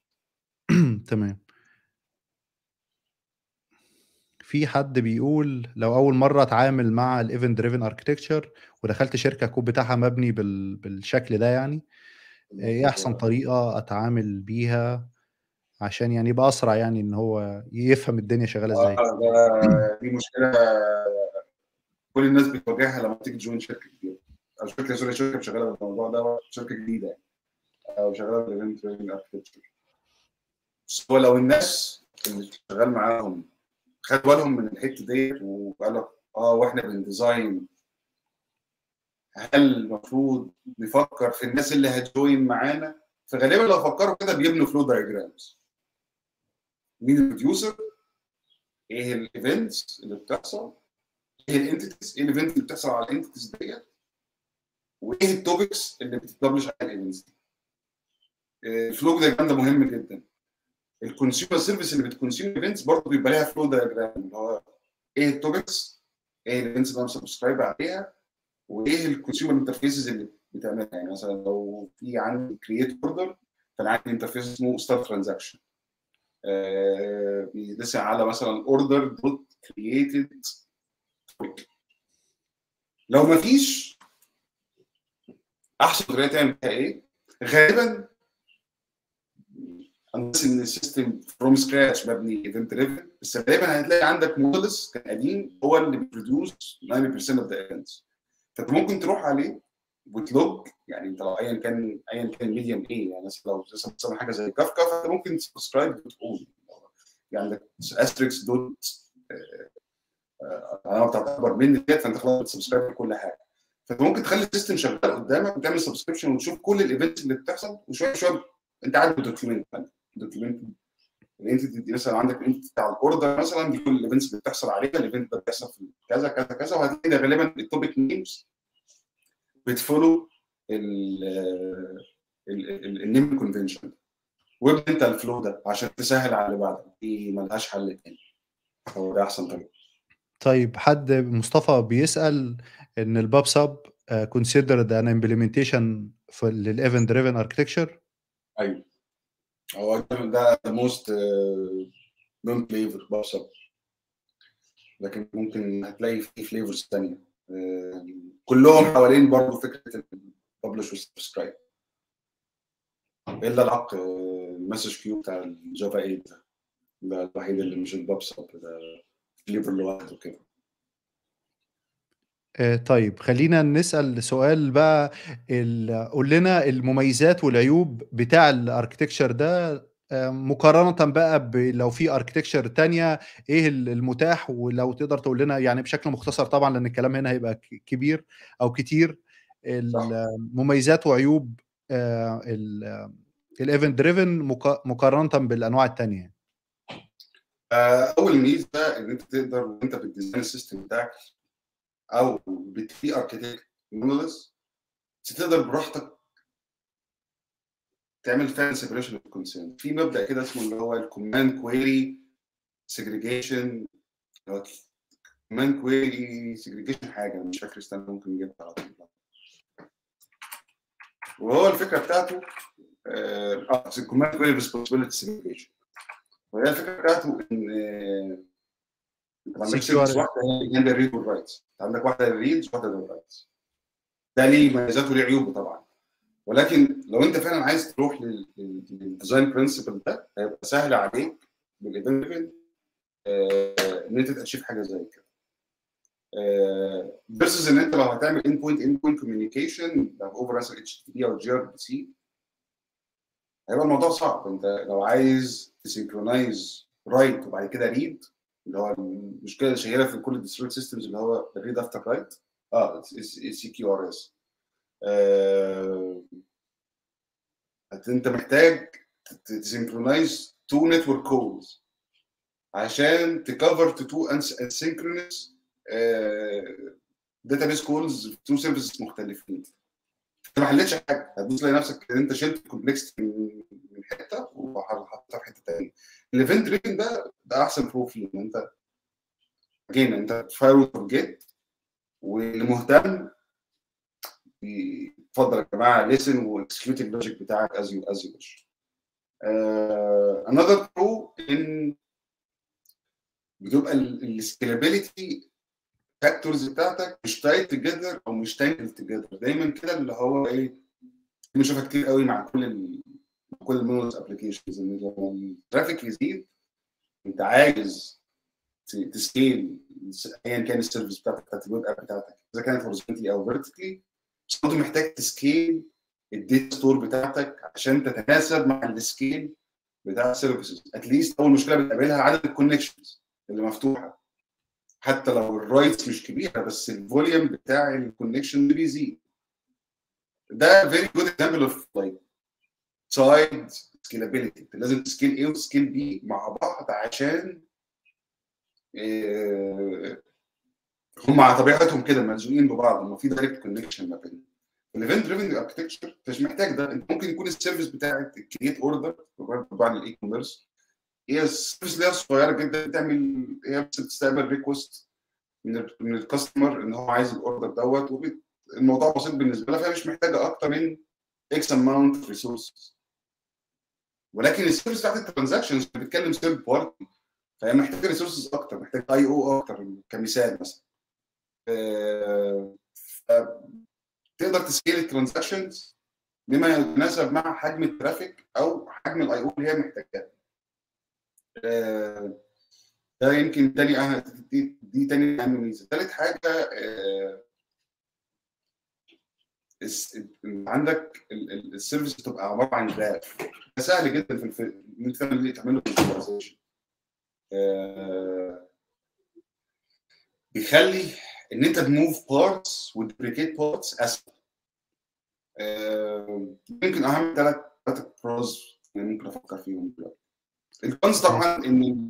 تمام. في حد بيقول لو أول مرّة أتعامل مع الevent driven architecture ودخلت شركة الكود بتاعها مبني بال بالشكل ده يعني، إيه أحسن طريقة أتعامل بيها عشان يعني يبقى أسرع يعني إن هو يفهم الدنيا شغالة إزاي؟ آه، ده دي مشكلة كل الناس بتواجهها لمّا تيجي تjoin شركة كبيرة أو شركة سوري شركة شغالة بالموضوع ده شركة جديدة يعني أو شغالة بال event driven architecture. هو لو الناس اللي شغال معاهم خدوا بالهم من الحتة ديت وقال آه وإحنا بن design هل المفروض نفكر في الناس اللي هت join معانا؟ فغالبا لو فكروا كده بيبنوا flow diagrams مين ال producer إيه ال events اللي بتحصل؟ إيه ال entities إيه ال event اللي بتحصل على ال entities ديت؟ وإيه ال topics اللي بتت publish على ال events دي ال flow diagram ده مهم جدا. ال consumer service اللي بت consume events برضه بيبقى لها flow diagram اللي هو إيه ال topics إيه ال events اللي أنا subscribe عليها وإيه ال consumer interfaces اللي بتعملها. يعني مثلا لو في عندي create order فأنا عندي interface اسمه start transaction بيدس على مثلا order dot created لو ما فيش أحسن طريقة تعمل إيه؟ غالبا unless ان ال system from scratch مبني event driven بس غالبا هتلاقي عندك modules كان قديم هو اللي بي produce 90% of the events فأنت ممكن تروح عليه وت log يعني أنت لو ايا كان ايا كان medium إيه يعني مثلا لو مثلا حاجة زي كافكا فأنت ممكن ت subscribe وتقول يعني عندك asterisk dot أنا بتاعت أكبر مني ديت فأنت خلاص بت subscribe لكل حاجة. فأنت ممكن تخلي ال system شغال قدامك وتعمل subscription وتشوف كل ال events اللي بتحصل وشوية شوية أنت عارف document document ال entity دي مثلا عندك ال entity بتاع ال order مثلا دي كل ال events اللي بتحصل عليها ال event ده بيحصل في كذا كذا كذا وهتلاقي غالبا ال topic names بت follow ال name convention وابدا انت ال flow ده عشان تسهل على اللي بعدك دي ملهاش حل تاني. هو ده أحسن طريقة. طيب حد مصطفى بيسأل إن ال pub sub considered an implementation لل event driven architecture أيوه. هو ده most known flavor sub لكن ممكن هتلاقي في flavors ثانية كلهم حوالين برضه فكرة ال publish وال subscribe إلا العق ال message queue بتاع ال Java 8 ده. ده الوحيد اللي مش ال pub sub ده flavor لوحده كده. طيب خلينا نسأل سؤال بقى قول لنا المميزات والعيوب بتاع ال architecture ده آه، مقارنة بقى ب- لو في architecture تانية إيه ال- المتاح؟ ولو تقدر تقول لنا يعني بشكل مختصر طبعا لأن الكلام هنا هيبقى ك- كبير أو كتير المميزات وعيوب ال event driven مقارنة بالأنواع التانية. آه، أول ميزة إن أنت تقدر وانت بت design ال system بتاعك أو بتفي architect monolith تقدر براحتك تعمل فعلا separation of concern في مبدأ كده اسمه اللي هو ال command query segregation command query segregation حاجة مش فاكر استنى ممكن نجيبها على طول. وهو الفكرة بتاعته آه ال command query responsibility segregation وهي الفكرة بتاعته إن آه، ما عندكش واحدة جنب ال read وال writes عندك واحدة لل reads وواحده لل writes ده ليه؟ مميزاته وليه عيوبه طبعا. ولكن لو انت فعلا عايز تروح لل- لل- لل design principle ده هيبقى سهل عليك بال event إن انت ت achieve حاجة زي كده. versus إن انت لو هتعمل end point end point communication لو over مثلا HTTP أو gRPC هيبقى الموضوع صعب. انت لو عايز ت synchronise write وبعد كده read اللي هو المشكلة اللي شهيره في كل ال distributed systems اللي هو ال read after write آه CQRS انت محتاج ت synchronise two network calls عشان ت cover two two asynchronous database calls two services مختلفين. ما حلتش حاجة. هتبص تلاقي نفسك إن أنت شلت ال complex من حتة وحطيتها في حتة ثانية ال event driven ده ده أحسن pro فيه. إن أنت جينا أنت fire و forget واللي مهتم اتفضل يا جماعة listen و execute ال logic بتاعك as you as you wish another pro إن بتبقى ال scalability factors بتاعتك مش tight together أو مش tangled together دايما كده اللي هو إيه بنشوفها كتير قوي مع كل ال كل ال monolith applications إن لما ال traffic يزيد أنت عايز ت scale ايا كان ال service بتاعتك بتاعت ال web app بتاعتك إذا كانت horizontally أو vertically بس برضه محتاج ت scale ال data store بتاعتك عشان تتناسب مع ال scale بتاع ال services at least أول مشكلة بتقابلها عدد ال connections اللي مفتوحة. حتى لو ال writes مش كبيرة بس ال volume بتاع ال connection بيزيد. ده very good example of like side scalability انت لازم ت scale A وت scale B مع بعض عشان إيه هم على طبيعتهم كده ملزوقين ببعض. هم في direct connection ما بينهم. ال event driven architecture مش محتاج ده. ممكن يكون ال service بتاعت ال create order طبعا ال e-commerce هي ال service اللي هي صغيره جدا بتعمل هي بس بتستقبل request من من ال customer ان هو عايز ال order دوت الموضوع بسيط بالنسبة لها فهي مش محتاجة أكتر من X amount resources ولكن ال service بتاعت ال transactions بتتكلم third party فهي محتاجة resources أكتر محتاجة IO أكتر كمثال مثلا. آه، تقدر ت scale ال transactions بما يتناسب مع حجم ال traffic أو حجم ال IO اللي هي محتاجاه. ده يمكن تاني أهم دي, دي تاني أهم ميزة. تالت حاجة آه، عندك ال- ال- ال service بتبقى عبارة عن graph. سهل جدا في الف- إن أنت تعمل تعمل له visualization. آه، بيخلي إن أنت ت move parts و deprecate parts أسهل. آه، يمكن أهم ثلاث ثلاث pros ممكن أفكر فيهم دلوقتي. ال cons طبعا إن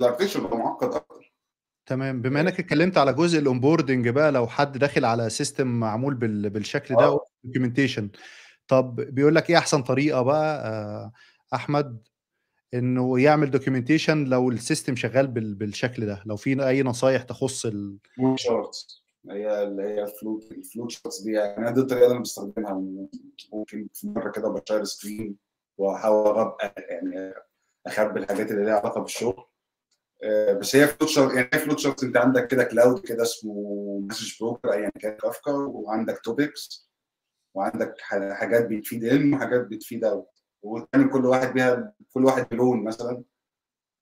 ال architecture بقى معقد أكتر. تمام. بما إنك اتكلمت على جزء ال onboarding بقى لو حد داخل على system معمول بال- بالشكل ده آه. documentation طب بيقول لك إيه أحسن طريقة بقى آه، أحمد؟ إنه يعمل documentation لو ال system شغال بال- بالشكل ده لو في أي نصايح تخص ال... charts هي اللي هي ال flow ال flow charts دي يعني دي الطريقة اللي أنا بستخدمها ممكن في مرة كده ب share screen واحاول يعني اخبي الحاجات اللي ليها علاقة بالشغل. آه، بس هي flow chart يعني هي flow chart. أنت عندك كده cloud كده اسمه message broker ايا كان كافكا وعندك topics وعندك حاجات بت feed in وحاجات بت feed out وتعمل كل واحد بيها كل واحد بلون مثلا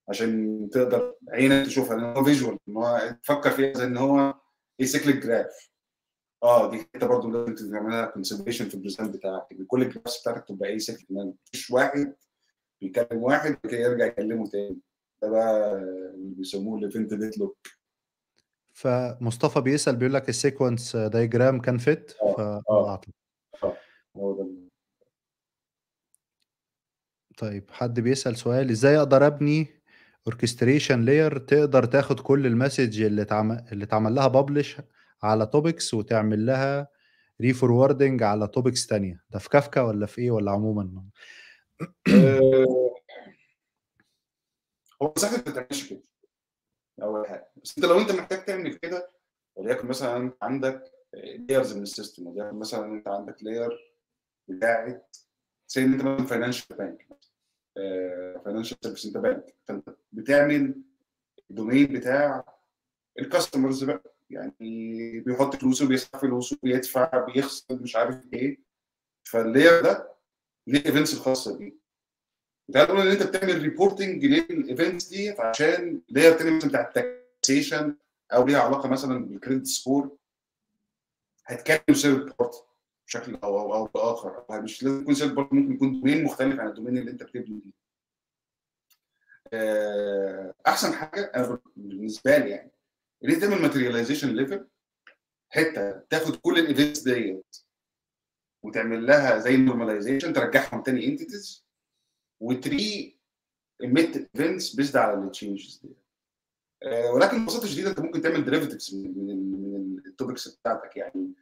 عشان تقدر عينك تشوفها لأن هو visual إن هو تفكر فيها زي إن هو acyclic graph آه دي حتة برضه لازم تعملها consideration في ال present بتاعك. إن كل ال graphs بتاعتك تبقى acyclic مفيش واحد بيكلم واحد يرجع يكلمه تاني. ده بقى اللي بيسموه ال event deadlock فمصطفى بيسأل بيقول لك ال sequence diagram كان fit ف أعتقد. آه هو ده. ال- طيب حد بيسأل سؤال إزاي أقدر أبني orchestration layer تقدر تاخد كل ال message اللي اتعمل اللي اتعمل لها publish على topics وتعمل لها reforwarding على topics تانية. ده في كافكا ولا في إيه ولا عموما؟ آه، هو صح انت ما تعملش كده أول حاجة. بس أنت لو أنت محتاج تعمل كده وليكن مثلا أنت عندك layers من ال system وليكن مثلا أنت عندك layer بتاعت زي أنت مثلا financial bank financial service أنت بانك فأنت بتعمل ال domain بتاع ال customers بقى. يعني بيحط فلوسه بيسحب فلوسه بيدفع بيخسر مش عارف إيه. فال layer ده ليه ال events الخاصة بيه تعالوا ان انت بتعمل reporting لل events دي عشان layer تاني مثلا بتاع ال taxation أو ليها علاقة مثلا بال credit score هتكلم third party بشكل أو أو أو بآخر. مش لازم يكون third party ممكن يكون domain مختلف عن ال domain اللي انت بتبني فيه آه، أحسن حاجة أنا بالنسبة لي يعني انت تعمل materialization level حتة تاخد كل ال events ديت وتعمل لها زي normalization ترجعهم تاني entities وت re-emit events based على ال changes دي. آه، ولكن ببساطة شديدة أنت ممكن تعمل derivatives من من ال topics بتاعتك. يعني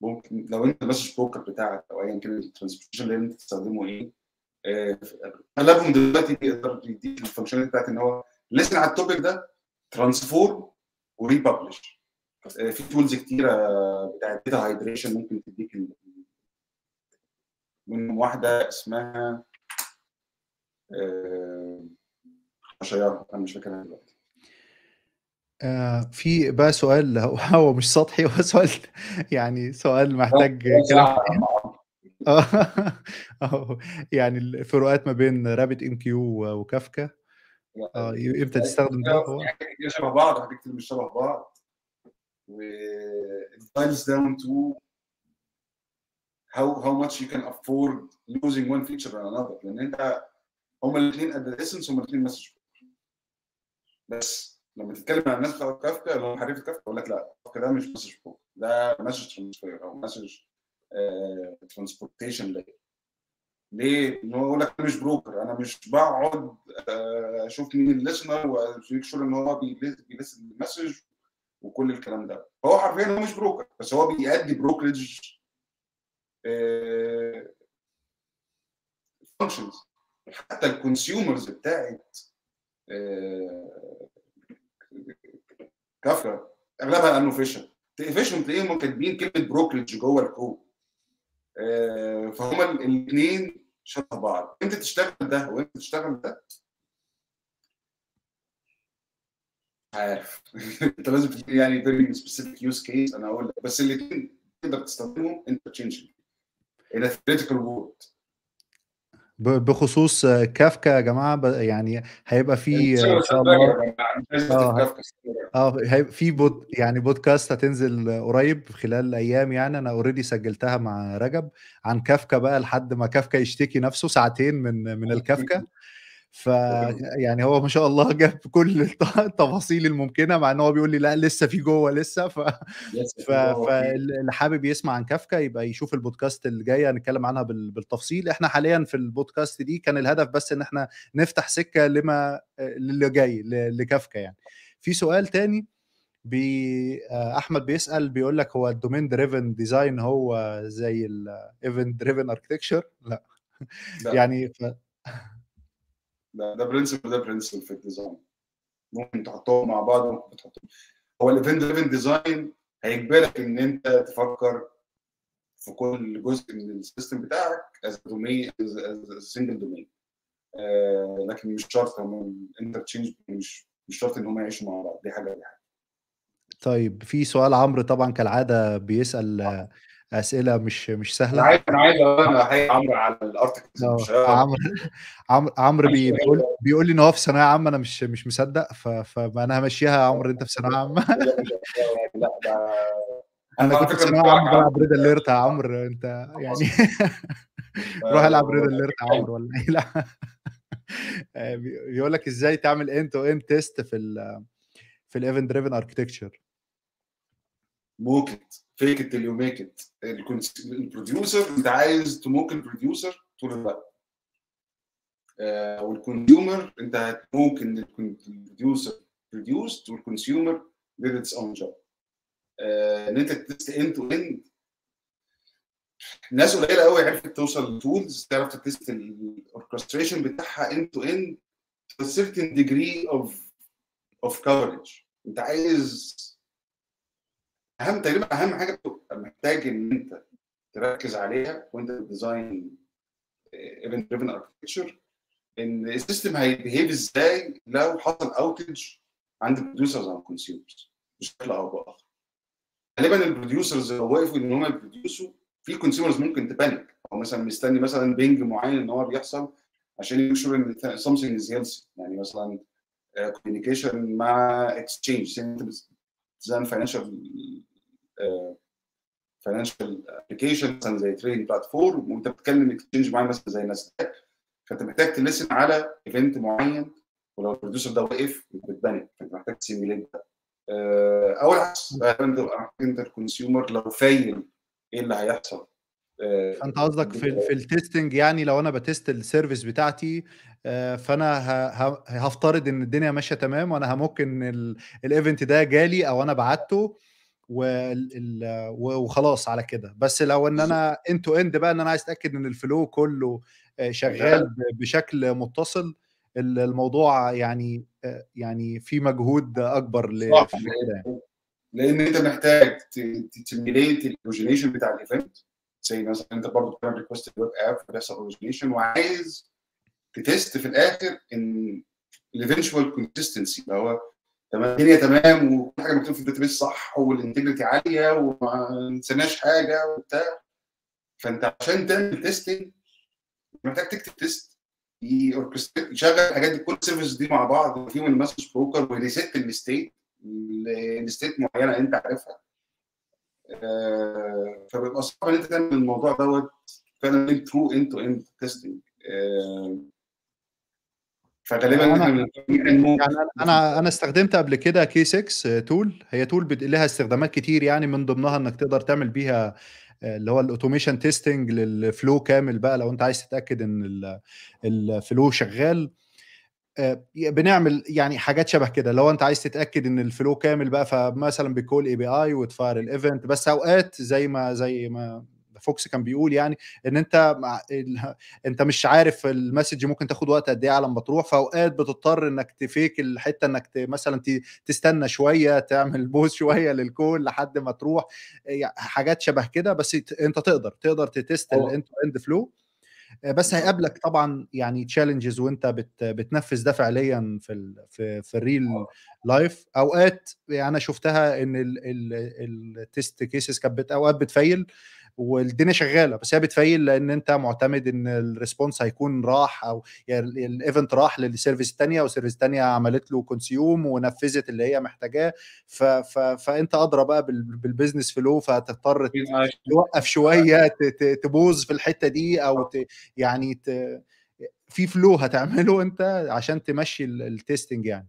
ممكن لو أنت ال message broker بتاعك أو ايا كان ال transportation اللي أنت تستخدمه إيه آه، أغلبهم دلوقتي بيقدر يديك ال function بتاعت إن هو listen على ال topic ده transform و republish في tools كتيرة بتاعت data hydration ممكن تديك منهم واحدة اسمها آه، شيارة أنا مش فاكرها دلوقتي. آه في بقى سؤال هو مش سطحي هو سؤال يعني سؤال محتاج كلام. آه أهو، يعني الفروقات ما بين RabbitMQ و Kafka. آه إمتى تستخدم ده هو. في حاجات كتير شبه بعض وحاجات كتير مش شبه بعض. و it boils down to how how much you can afford losing one feature on another. لأن أنت هما الاثنين at the essence هما الاثنين message بس لما تتكلم مع الناس بتوع كافكا اللي هم حريف كافكا يقول لك لا كافكا ده مش message broker ده message transfer أو message transportation layer ليه؟ إن هو يقول لك أنا مش broker أنا مش بقعد آه، أشوف مين ال listener و make sure إن هو بي listen ال message وكل الكلام ده. هو حرفيا هو مش broker بس هو بيأدي brokerage functions حتى ال consumers بتاعت آه، كافكا أغلبها innovation تقفشهم تلاقيهم كاتبين كلمة brokerage جوه الكود آه، فهما الاثنين شبه بعض. انت تشتغل ده وانت تشتغل ده. عارف. انت لازم يعني very specific use case أنا أقول لك. بس الاثنين تقدر تستخدمهم interchangeably in a theoretical ب- بخصوص آه، كافكا يا جماعة يعني هيبقى في آه، إن شاء الله آه آه هيبقى في pod يعني بودكاست هتنزل قريب خلال أيام يعني أنا already سجلتها مع رجب عن كافكا بقى لحد ما كافكا يشتكي نفسه ساعتين من من الكافكا. ف يعني هو ما شاء الله جاب كل الت- التفاصيل الممكنة مع إن هو بيقول لي لأ لسه في جوه لسه. ف ف- فاللي حابب يسمع عن كافكا يبقى يشوف البودكاست اللي جاي هنتكلم عنها بال- بالتفصيل. إحنا حاليا في البودكاست دي كان الهدف بس إن إحنا نفتح سكة لما للي جاي لكافكا يعني. في سؤال تاني بي آه، أحمد بيسأل بيقول لك هو ال domain driven design هو زي ال event driven architecture لأ. لأ. يعني ف... ده ده principle ده principle في ال design ممكن تحطهم مع بعض ممكن تحطهم هو ال event driven design هيجبرك إن أنت تفكر في كل جزء من ال system بتاعك as domain as single domain لكن مش شرط هم interchange مش مش شرط إن هم يعيشوا مع بعض. دي حاجة دي حاجة. طيب في سؤال عمرو طبعا كالعادة بيسأل أسئلة مش مش أنا سهلة. عايز أنا عايز أنا احيي عمرو على ال articles آه، مش عمرو عمرو عمرو بي- بيقول بيقول لي إن هو في ثانوية عامة أنا مش مش مصدق. فانا همشيها يا عمرو أنت في ثانوية عامة. لا ده أنا كنت في ثانوية عامة بلعب. Red Alert يا عمرو. أنت يعني روح العب Red Alert يا عمرو ولا إيه؟ لا. آه، بي- بيقول لك إزاي تعمل end to end test في ال في ال event driven architecture ات فيك ات يو ميك ات البروديوسر انت عايز ت mock ال producer طول الوقت. آه، وال consumer انت هت mock ان ال producer produced وال consumer did its own job. آه، ان انت test end to end. ناس قليلة قوي عرفت توصل ل tools تعرف test ال orchestration بتاعها end to end to a certain degree of of coverage. انت عايز أهم تقريبا أهم حاجة محتاج إن أنت تركز عليها وأنت بت design event driven architecture إن ال system هي behave إزاي لو حصل outage عند ال producers أو ال consumers بشكل أو بآخر. غالبا ال producers لو وقفوا إن هم ي produce وا في consumers ممكن ت panic أو مثلا مستني مثلا ping معين إن هو بيحصل عشان يشور إن something is healthy. يعني مثلا communication مع exchange أنت بت design financial financial application مثلا زي trading platform وأنت بتتكلم exchange معين مثلا زي ناسداك. فأنت محتاج ت listen على event معين. ولو ال producer ده وقف بت panic فأنت محتاج ت simulate ده. أو العكس انت ال consumer لو fail إيه اللي هيحصل؟ آه، فأنت قصدك في في ال testing يعني لو أنا ب test ال service بتاعتي آه، فأنا هفترض إن الدنيا ماشية تمام وأنا ال- ال event ده جالي أو أنا بعته. وخلاص على كده. بس لو إن أنا end to end بقى إن أنا عايز أتأكد إن ال flow كله آه، شغال بشكل متصل ال- الموضوع يعني آه، يعني في مجهود أكبر ل- يعني. لأن أنت محتاج ت simulate ال origination بتاع ال event زي مثلا أنت برضه بتعمل request ال web app فبيحصل origination وعايز ت test في الآخر إن ال eventual consistency اللي هو تمام؟ الدنيا تمام وكل حاجة مكتوبة في ال database صح وال integrity عالية وما نسيناش حاجة وبتاع. فأنت عشان تعمل testing محتاج تكتب test يشغل الحاجات دي كل ال service دي مع بعض فيهم ال message broker وي reset ال state ل state معينة أنت عارفها. آه، فبيبقى صعب إن أنت تعمل الموضوع دوت فعلا true end to end testing فغالبا إحنا بنتكلم ممكن يعني أنا أنا استخدمت قبل كده k6 tool هي tool لها استخدامات كتير يعني من ضمنها إنك تقدر تعمل بيها آه، اللي هو ال automation testing لل flow كامل بقى لو أنت عايز تتأكد إن ال- ال flow شغال. آه، بنعمل يعني حاجات شبه كده لو أنت عايز تتأكد إن ال flow كامل بقى فمثلا بي call API وت fire ال event بس أوقات زي ما زي ما فوكس كان بيقول يعني إن أنت أنت مش عارف ال message ممكن تاخد وقت قد إيه على ما تروح فأوقات بتضطر إنك ت fake الحتة إنك مثلا تستنى شوية تعمل pause شوية لل call لحد ما تروح يعني حاجات شبه كده بس أنت تقدر تقدر ت test ال end to end flow. بس هيقابلك طبعا يعني challenges وأنت بت بتنفذ ده فعليا في ال في في ال real life أوقات يعني أنا شفتها إن ال test cases كانت أوقات بت fail. والدنيا شغالة بس هي بت fail لأن أنت معتمد إن ال response هيكون راح أو يعني ال event راح لل service الثانية وال service الثانية عملت له consume ونفذت اللي هي محتاجاه. ف ف فأنت أدرى بقى بال- بال business فلو فهتضطر توقف شوية ت- تبوظ في الحتة دي أو ت يعني ت في فلو هتعمله أنت عشان تمشي ال- ال testing يعني.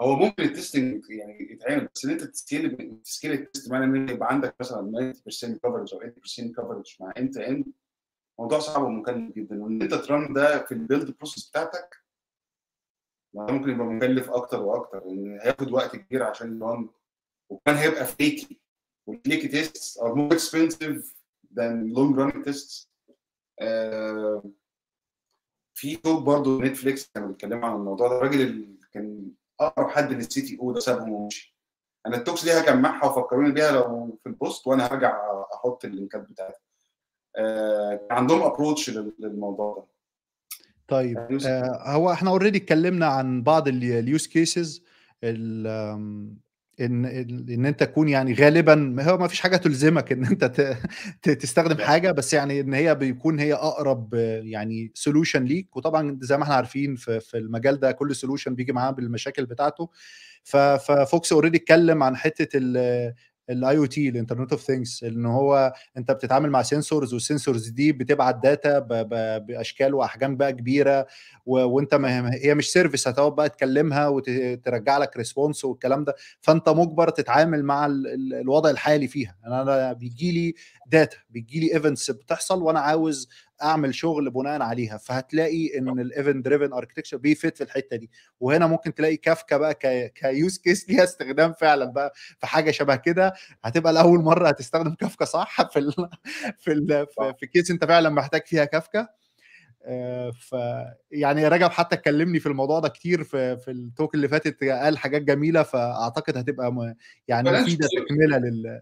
هو ممكن ال testing يعني يتعمل بس إن أنت ت scale ت scale ال test معنى إن يبقى عندك مثلا 90% coverage أو 80% coverage مع end to end موضوع صعب ومكلف جدا. وإن أنت ت run ده في ال build process بتاعتك ممكن يبقى مكلف أكتر وأكتر. لأن هياخد وقت كبير عشان ي run وكمان هيبقى flaky وال flaky test more expensive than long running tests. آه، في talk برضه نتفليكس كانوا بيتكلموا عن الموضوع ده. الراجل اللي كان أقرب حد لل CTO ده سابهم ومشي. أنا ال talks دي هجمعها وفكروني بيها لو في ال post وأنا هرجع أحط ال link ات بتاعتها آه، عندهم approach للموضوع ده. طيب يعني آه هو إحنا already اتكلمنا عن بعض ال use cases إن ان إن أنت تكون يعني غالبا هو ما فيش حاجة تلزمك إن أنت تستخدم حاجة بس يعني إن هي بيكون هي أقرب يعني solution ليك. وطبعا زي ما إحنا عارفين في في المجال ده كل solution بيجي معاه بالمشاكل بتاعته. ففوكس already اتكلم عن حتة ال ال IoT ال internet of things إن هو أنت بتتعامل مع sensors وال sensors دي بتبعت data بأشكال وأحجام بقى كبيرة و... وأنت ما هي مش service هتقعد بقى تكلمها وترجع لك response والكلام ده. فأنت مجبر تتعامل مع ال... ال... الوضع الحالي فيها. أنا بيجي لي data بيجي لي events بتحصل وأنا عاوز أعمل شغل بناء عليها فهتلاقي إن ال event driven architecture بي fit في الحتة دي. وهنا ممكن تلاقي كافكا بقى. ك use case ليها استخدام فعلا بقى في حاجة شبه كده. هتبقى لأول مرة هتستخدم كافكا صح؟ في ال... في ال... في, case أنت فعلا محتاج فيها كافكا. ف يعني رجب حتى اتكلم في الموضوع ده كتير في في ال talk اللي فاتت قال حاجات جميلة فأعتقد هتبقى م... يعني مفيدة تكملة لل...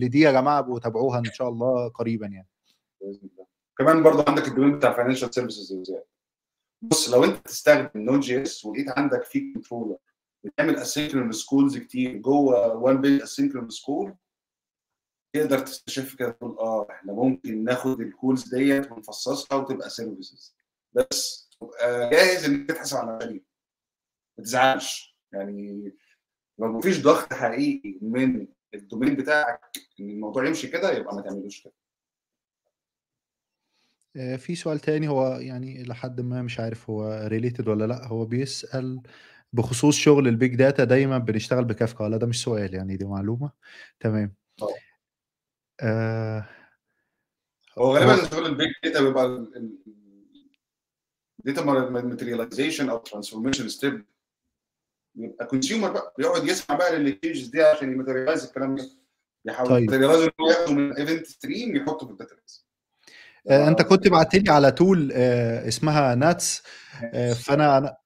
لدي يا جماعة وتابعوها إن شاء الله قريبا يعني. كمان برضه عندك الدومين بتاع فاينانشال سيرفيسز بص لو انت تستخدم نود جي اس ولقيت عندك في كنترولر بتعمل اسynchronous سكولز كتير جوه وان بيج اسynchronous سكول تقدر تستشف كده تقول آه إحنا ممكن ناخد الكولز ديت ونفصصها وتبقى سيرفيسز بس تبقى جاهز إنك تتحاسب على مشاريع ما تزعلش. يعني لو مفيش ضغط حقيقي من ال domain بتاعك إن الموضوع يمشي كده يبقى ما تعملوش كده. في سؤال تاني هو يعني لحد ما مش عارف هو related ولا لأ هو بيسأل بخصوص شغل ال big data دايما بنشتغل بكافكا ولا ده مش سؤال يعني دي معلومة. تمام. آه. هو غالبا شغل ال big data بيبقى data materialization أو transformation step بيبقى consumer بقى بيقعد يسمع بقى لل changes دي عشان ي materialize الكلام ده. يحاول طيب. ي materialize ياخده من event stream يحطه في ال database آه أنت كنت بعت لي على tool آه اسمها NATS. آه فأنا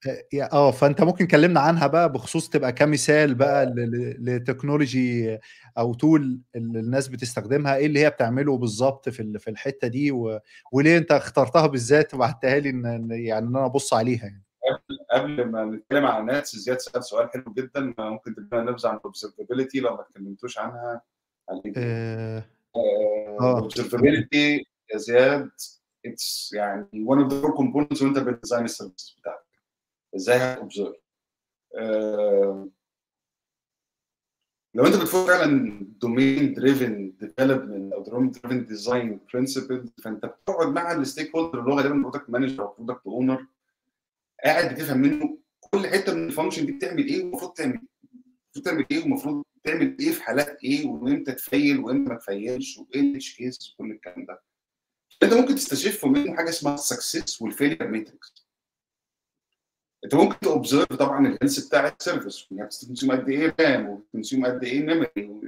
آه فأنت ممكن كلمنا عنها بقى بخصوص تبقى كمثال بقى ل technology أو tool اللي الناس بتستخدمها. إيه اللي هي بتعمله بالظبط في في الحتة دي. وليه أنت اخترتها بالذات وبعتها لي إن يعني إن أنا أبص عليها يعني؟ قبل قبل ما نتكلم عن NATS زياد سأل سؤال حلو جدا. ممكن تدينا نبذة عن ال observability لو ما اتكلمتوش عنها؟ ال observability يا زياد it's يعني of the core components وانت بت design ال service بتاعك إزاي هت observe آه لو انت بت follow فعلا domain driven development أو domain driven design principles فأنت بتقعد مع ال stakeholder اللي هو غالبا product manager أو product owner قاعد بتفهم منه كل حتة من ال function دي بتعمل إيه والمفروض تعمل المفروض تعمل إيه والمفروض تعمل إيه في حالات إيه وإمتى ت fail وإمتى ما ت fail ش وإيه ال edge case وكل الكلام ده. انت ممكن تستشف منه حاجة اسمها ال success وال failure metrics انت ممكن ت observe طبعا ال health بتاع ال service بت consume قد إيه RAM وبت consume قد إيه memory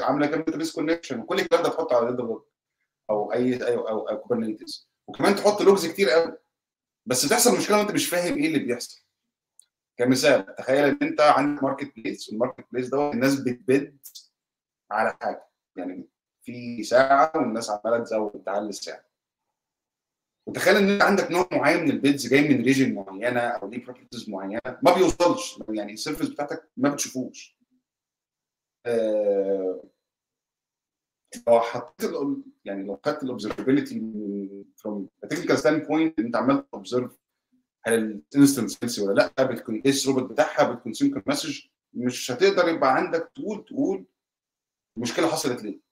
عاملة كام database connection وكل الكلام ده تحطه على data أو اي أو أو, أو Kubernetes وكمان تحط logs كتير قوي. بس بتحصل مشكلة وانت مش فاهم إيه اللي بيحصل. كمثال تخيل إن أنت عندك marketplace وال marketplace ده الناس بت bid على حاجة. يعني في ساعة والناس عمالة تزود تعلي الساعة وتخيل إن أنت عندك نوع معين من ال bids جاي من region معينة أو ليه properties معينة؟ ما بيوصلش. يعني ال service بتاعتك ما بتشوفوش. آه لو حطيت يعني لو خدت الاوبزرفابيلتي فروم تكنيكال ستاند بوينت أنت عمال تobserve هل الانستنس ولا لأ بتكون إيه الروبوت بتاعها بتكونسيوم مسج مش هتقدر يبقى عندك تقول تقول المشكلة حصلت ليه.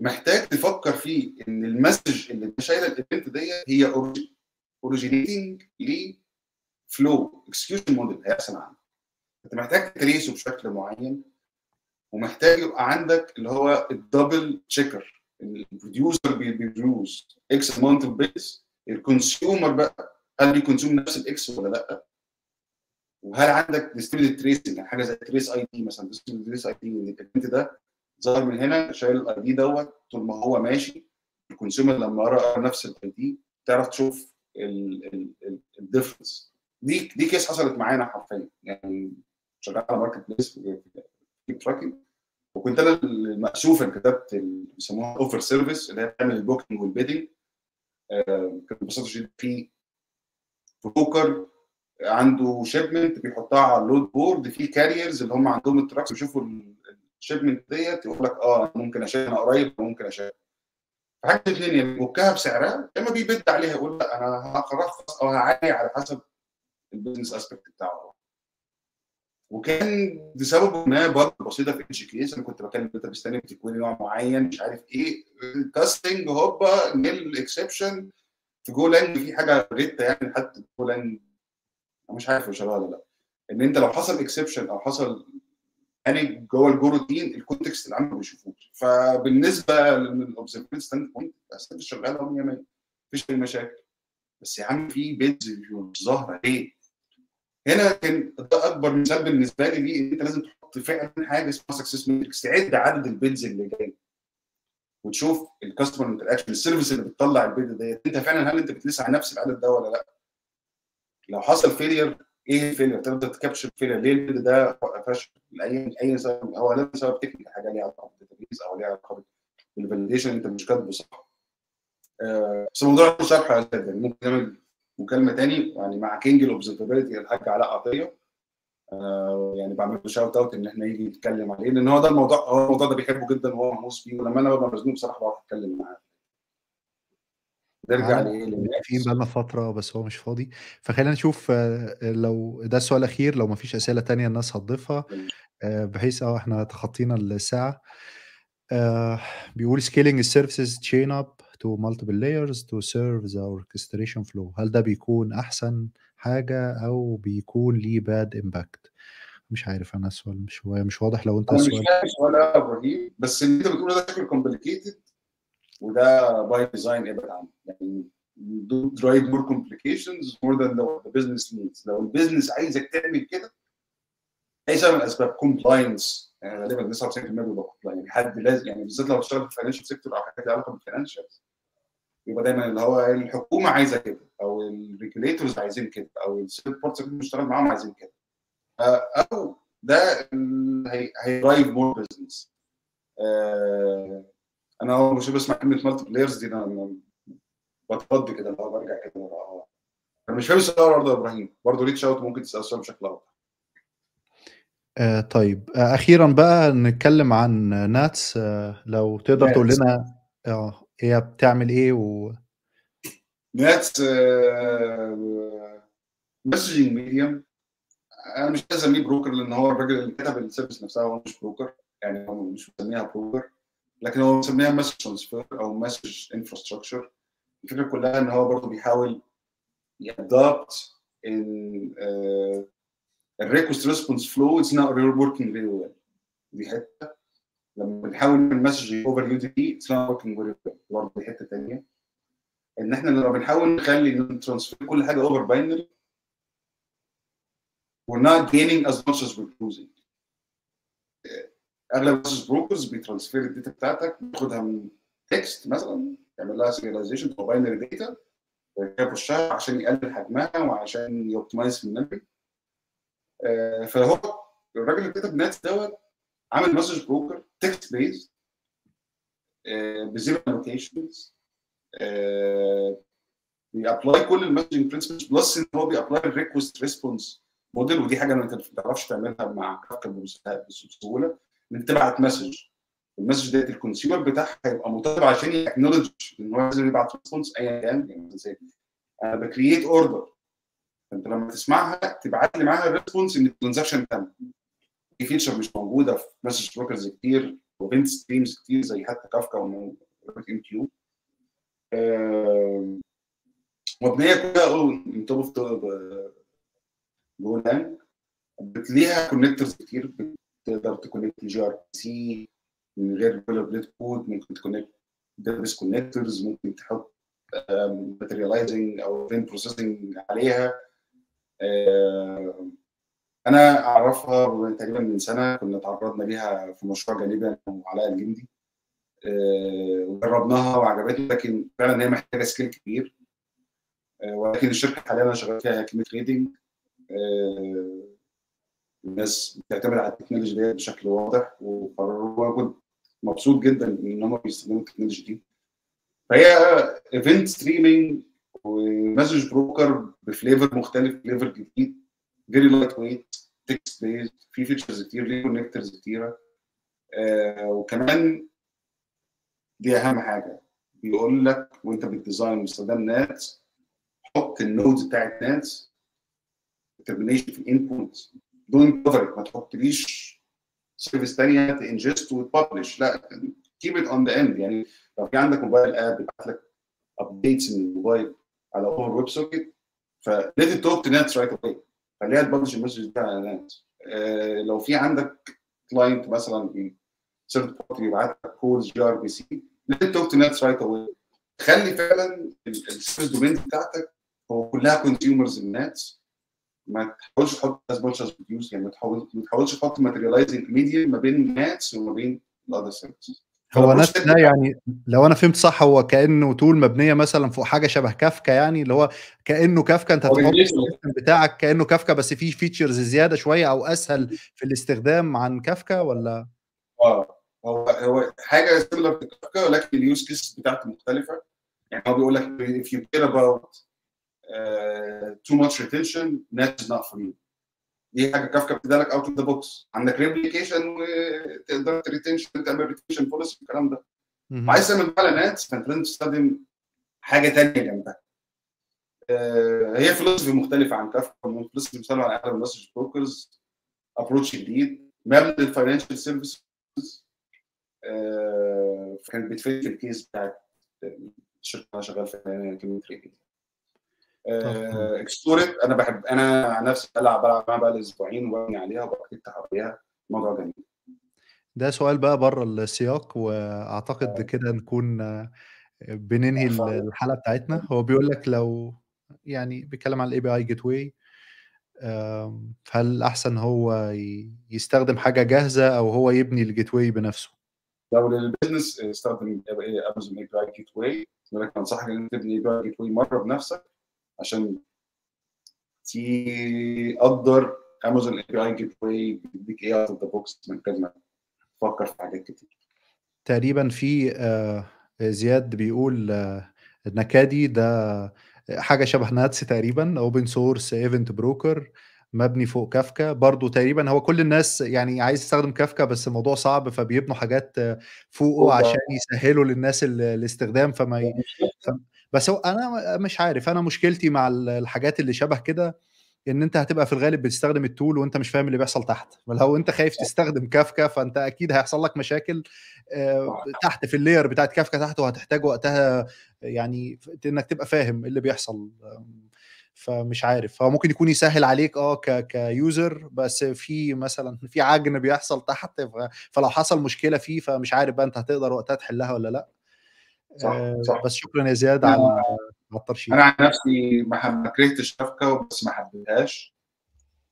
محتاج تفكر فيه إن المسج اللي أنت شايله الإيفنت دي هي اوريجينيتنج لفلو اكسكيوشن موديل هيحصل عندك أنت محتاج تريسه بشكل معين ومحتاج يبقى عندك اللي هو الدبل تشيكر البروديوسر بيبروديوس إكس اماونت اوف الكونسيومر بقى. هل بيكونسيوم نفس الاكس ولا لأ؟ وهل عندك distributed tracing يعني حاجة زي trace ID مثلا distributed trace ID ال event ده ظهر من هنا شايل ال ID دوت طول ما هو ماشي. ال consumer لما قرا نفس ال ID تعرف تشوف ال difference دي دي case حصلت معانا حرفيا. يعني شغال على marketplace في trucking وكنت أنا المأسوف اللي كتبت بيسموها offer service اللي هي بتعمل ال booking وال bidding كان ببساطة شديده في broker عنده shipment بيحطها على ال load board في carriers اللي هم عندهم ال trucks بيشوفوا ال shipment ديت يقول لك آه ممكن أشيلها قريب ممكن أشيلها. حاجة الاثنين يا بي book ها بسعرها يا إما بي bid عليها يقول لا أنا هرخص أو هعلي على حسب البيزنس اسبكت بتاعه. وكان بسبب ما برضه بسيطة في اتش كيس أنا كنت بكلم انت بستلم تكوين نوع معين مش عارف إيه. كاستنج هوبا نيل اكسبشن في جو لانج في حاجة غيرتا يعني حتى جو لانج أنا مش عارف شباب ولا لأ. إن أنت لو حصل اكسبشن أو حصل يعني جوه الجو روتين الكونتكست العام ما بيشوفوش فبالنسبة للاوبزرفيشن ستاند بوينت الستاند شغالة 100 100 مفيش أي مشاكل بس يا عم في bids ظاهرة ليه؟ هنا كان ده أكبر مثال بالنسبة لي ليه إن أنت لازم تحط فعلا حاجة اسمها success metrics تعد عدد ال bids اللي جاي وتشوف ال customer interaction ال service اللي بتطلع ال bid ديت أنت فعلا هل أنت بتلسع نفس العدد ده ولا لأ؟ لو حصل failure إيه ال failure؟ تقدر ت capture failure ليه ال bid ده فشل؟ لاي اي سبب هو لازم سبب technical حاجة ليها علاقة بال database أو ليها علاقة بال validation أنت مش كاتبه صح. آه بس الموضوع مش شرح يعني ممكن نعمل مكالمة تاني يعني مع king ال observability الحاج علاء عطيه آه يعني بعمل له shout out إن إحنا نيجي نتكلم عليه لأن هو ده الموضوع هو الموضوع ده بيحبه جدا وهو مهووس فيه ولما أنا ببقى مزنوق بصراحة بقعد أتكلم معاه نرجع لإيه متفقين بقالنا فترة بس هو مش فاضي. فخلينا نشوف لو ده السؤال الأخير لو ما فيش أسئلة تانية الناس هتضيفها بحيث آه إحنا تخطينا الساعة. آه بيقول scaling ال services chain up to multiple layers to serve the orchestration flow. هل ده بيكون أحسن حاجة أو بيكون ليه bad impact مش عارف أنا السؤال مش مش واضح لو أنت أنا مش السؤال. فاهم السؤال بس اللي أنت بتقوله ده شكله complicated وده by design ابعد عنه يعني try more complications more than the business needs. لو ال business عايزك تعمل كده أي سبب من الأسباب؟ كومبلاينس يعني غالبا 99% بيبقى يعني حد لازم يعني بالذات لو بتشتغل في الفاينانشال سيكتور أو حاجات ليها علاقة بالفاينانشال يبقى دايما اللي هو الحكومة عايزة كده أو الريجوليتورز عايزين كده أو السيل بورتس اللي بنشتغل معاهم عايزين كده. أو ده هيدرايف مور بزنس أنا أول مش بسمع كلمه مالتي بلايرز دي أنا بتفض كده اللي هو برجع كده ورا أنا مش فاهم السؤال برضه يا إبراهيم. برضه reach out ممكن تسأل السؤال بشكل أوضح. آه طيب. آه أخيرا بقى نتكلم عن NATS. آه لو تقدر تقول لنا آه هي بتعمل إيه و NATS messaging medium أنا مش عايز أسميه broker لأن هو الراجل اللي كتب ال service نفسها هو مش broker يعني هو مش مسميها broker لكن هو مسميها message transfer أو message infrastructure الفكرة كلها إن هو برضه بيحاول ي adapt إن ال request response flow it's not working very well دي حتة. لما بنحاول نعمل message over UDP it's not working very well برضه دي حتة ثانية إن إحنا لما بنحاول نخلي transfer كل حاجة over binary we're not gaining as much as we're losing. اغلب الناس brokers بي transfer ال data بتاعتك بياخدها من text مثلا يعمل لها serialization أو binary data يخشها عشان يقلل حجمها وعشان ي optimize في ال memory فهو الراجل اللي كتب NATS دوت عامل message broker text based ب zero annotations بي apply كل ال messaging principles plus إن هو بي apply ال request response model ودي حاجة انت ما بتعرفش تعملها مع كافكا بسهولة. إنك تبعت message ال message ديت ال consumer بتاعها هيبقى مطالب عشان ي acknowledge إن هو لازم يبعت response ايا كان. يعني أنا ب create order فأنت لما تسمعها تبعت لي معاها ال response إن ال transaction تم دي feature مش موجودة في message brokers كتير و event streams كتير زي حتى Kafka MQ مبنية كلها من top of Golang ليها connectors كتير. تقدر ت connect gRPC من غير boilerplate code ممكن ت connect database connectors ممكن تحط materializing أو event processing عليها. أنا أعرفها تقريبا من سنة كنا تعرضنا ليها في مشروع جانبي وعلاء الجندي. وجربناها وعجبتني لكن فعلا هي محتاجة scale كبير. ولكن الشركة حاليا أنا شغال فيها كميه trading الناس بتعتمد على ال technology دي بشكل واضح وكنت مبسوط جدا إن هم بيستخدموا ال technology دي. فهي event streaming و message broker ب flavor مختلف flavor جديد very lightweight text based في features كتير ليه connectors كتيرة. آه وكمان دي أهم حاجة. بيقول لك وأنت بتديزاين باستخدام ناتس حط النودز بتاعت ناتس determination في الانبوت دون كفر ما تحطليش سيرفيس ثانية تنجست وتببلش لا كيب ات اون ذا اند يعني لو في عندك موبايل اب بيبعت لك ابديتس من الموبايل على اوفر ويب سوكيت فليت توك تو نتس رايت اواي خليها تبلش المسج بتاع على نتس آه لو في عندك client مثلا third party بيبعت لك calls gRPC let it talk to NATS right away خلي فعلا ال service domain بتاعتك هو كلها consumers الناس ما تحاولش تحط as producer يعني ما تحاول ما تحاولش تحط materializing media ما بين NATS وما بين ال other services هو NATS ده يعني لو أنا فهمت صح هو كأنه tool مبنية مثلا فوق حاجة شبه كافكا يعني اللي هو كأنه كافكا أنت هتحط بتاعك كأنه كافكا بس فيه features زيادة شوية أو أسهل في الاستخدام عن كافكا ولا؟ آه هو هو حاجة similar لكافكا ولكن ال use case بتاعته مختلفة. يعني هو بيقول لك if you care about much retention NATS is not for you. دي حاجة كافكا بتديها لك out of the box عندك replication وتقدر ت retention تعمل retention policy الكلام ده. عايز تعمل على NATS فانت لازم تستخدم حاجة ثانية جنبها. uh, هي philosophy مختلفة عن كافكا philosophy بتشتغل على اغلب ال message brokers approach جديد مبني لل financial services كانت بت fit في ال case بتاعت الشركة اللي شغال في كلمه trading explore it أنا بحب أنا عن نفسي بلعب بلعب معاها بقى أسبوعين وببني عليها وبكتب عليها موضوع جميل. ده سؤال بقى بره السياق وأعتقد كده نكون بننهي الحلقة بتاعتنا. هو بيقول لك لو يعني بيتكلم عن ال API gateway هل أحسن هو يستخدم حاجة جاهزة أو هو يبني ال gateway بنفسه؟ لو لل business استخدم Amazon API gateway أنصحك ان انت تبني API gateway مرة بنفسك عشان تقدر Amazon API gateway بيديك إيه out of the box من غير ما تفكر في حاجات كتير. تقريبا في زياد بيقول Nakadi ده حاجة شبه NATS تقريبا open source event broker مبني فوق كافكا. برضو تقريبا هو كل الناس يعني عايز يستخدم كافكا بس الموضوع صعب فبيبنوا حاجات فوقه عشان يسهلوا للناس الاستخدام فما ي... بس هو أنا مش عارف أنا مشكلتي مع الحاجات اللي شبه كده إن أنت هتبقى في الغالب بتستخدم ال tool وأنت مش فاهم اللي بيحصل تحت. لو أنت خايف تستخدم كافكا فأنت أكيد هيحصل لك مشاكل تحت في ال layer بتاعت كافكا تحت وهتحتاج وقتها يعني إنك تبقى فاهم اللي بيحصل. فمش عارف هو ممكن يكون يسهل عليك آه ك ك user بس في مثلا في عجن بيحصل تحت فلو حصل مشكلة فيه فمش عارف بقى أنت هتقدر وقتها تحلها ولا لأ. صح صح. بس شكرا يا زياد على الترشيح أنا عن نفسي ما كرهتش كافكا بس ما حبيتهاش.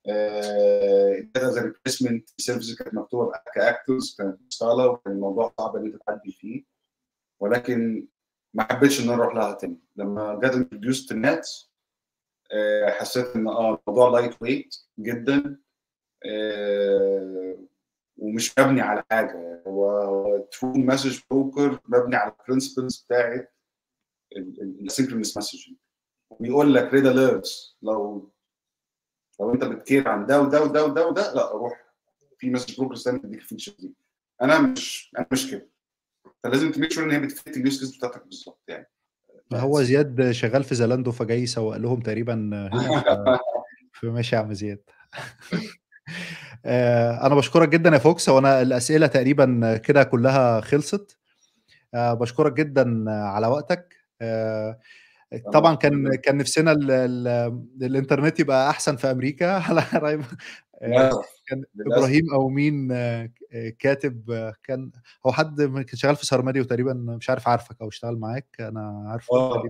اديتها زي replacement service كانت مكتوبة ك actors كانت مستاهله وكان الموضوع صعب إن أنت تعدي فيه. ولكن ما حبيتش إن أنا أروح لها تاني. لما جت introduced ال NATS حسيت إن آه الموضوع lightweight جدا ومش مبني على حاجة. هو true message broker مبني على ال principles بتاعت ال asynchronous messaging وبيقول لك red alerts لو لو انت بت care عن ده وده وده وده وده لا روح. في message broker ثاني تديك ال feature دي. أنا مش أنا مش كده. فلازم ت make sure إن هي بت fit ال use case بتاعتك بالظبط يعني. هو زياد شغال في Zalando فجاي يسوق لهم تقريبا فماشي يا عم زياد. أنا بشكرك جدا يا فوكس. وأنا الأسئلة تقريبا كده كلها خلصت. بشكرك جدا على وقتك. طبعا كان كان نفسنا ال ال الإنترنت يبقى أحسن في أمريكا. على كان إبراهيم أو مين كاتب كان هو حد كان شغال في سارماديو تقريبا مش عارف عارفك أو اشتغل معاك. أنا عارفه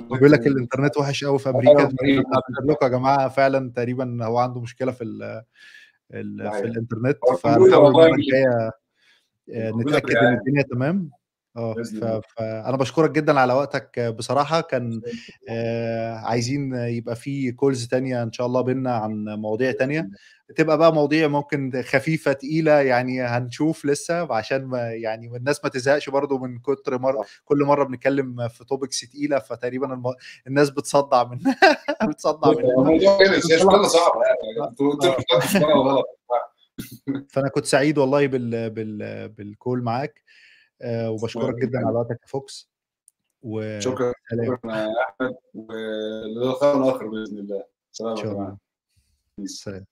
بيقول لك الإنترنت وحش قوي في أمريكا. يا جماعة فعلا تقريبا هو عنده مشكلة في في الإنترنت فنحاول المرة الجاية نتأكد إن الدنيا تمام. آه فانا بشكرك جدا على وقتك بصراحة. كان آه عايزين يبقى في كولز تانية إن شاء الله بينا عن مواضيع تانية. تبقى بقى مواضيع ممكن خفيفة تقيلة يعني هنشوف لسه عشان ما يعني الناس ما تزهقش برضو من كتر مره كل مرة بنتكلم في topics تقيلة فتقريبا الم... الناس بتصدع من بتصدع من الموضوع كده صعب يعني. فأنا كنت سعيد والله بال... بال... بال call معاك. آه وبشكرك جدا على وقتك يا فوكس و شكرا شكرا يا أحمد وللقاء آخر بإذن الله. سلام سلام.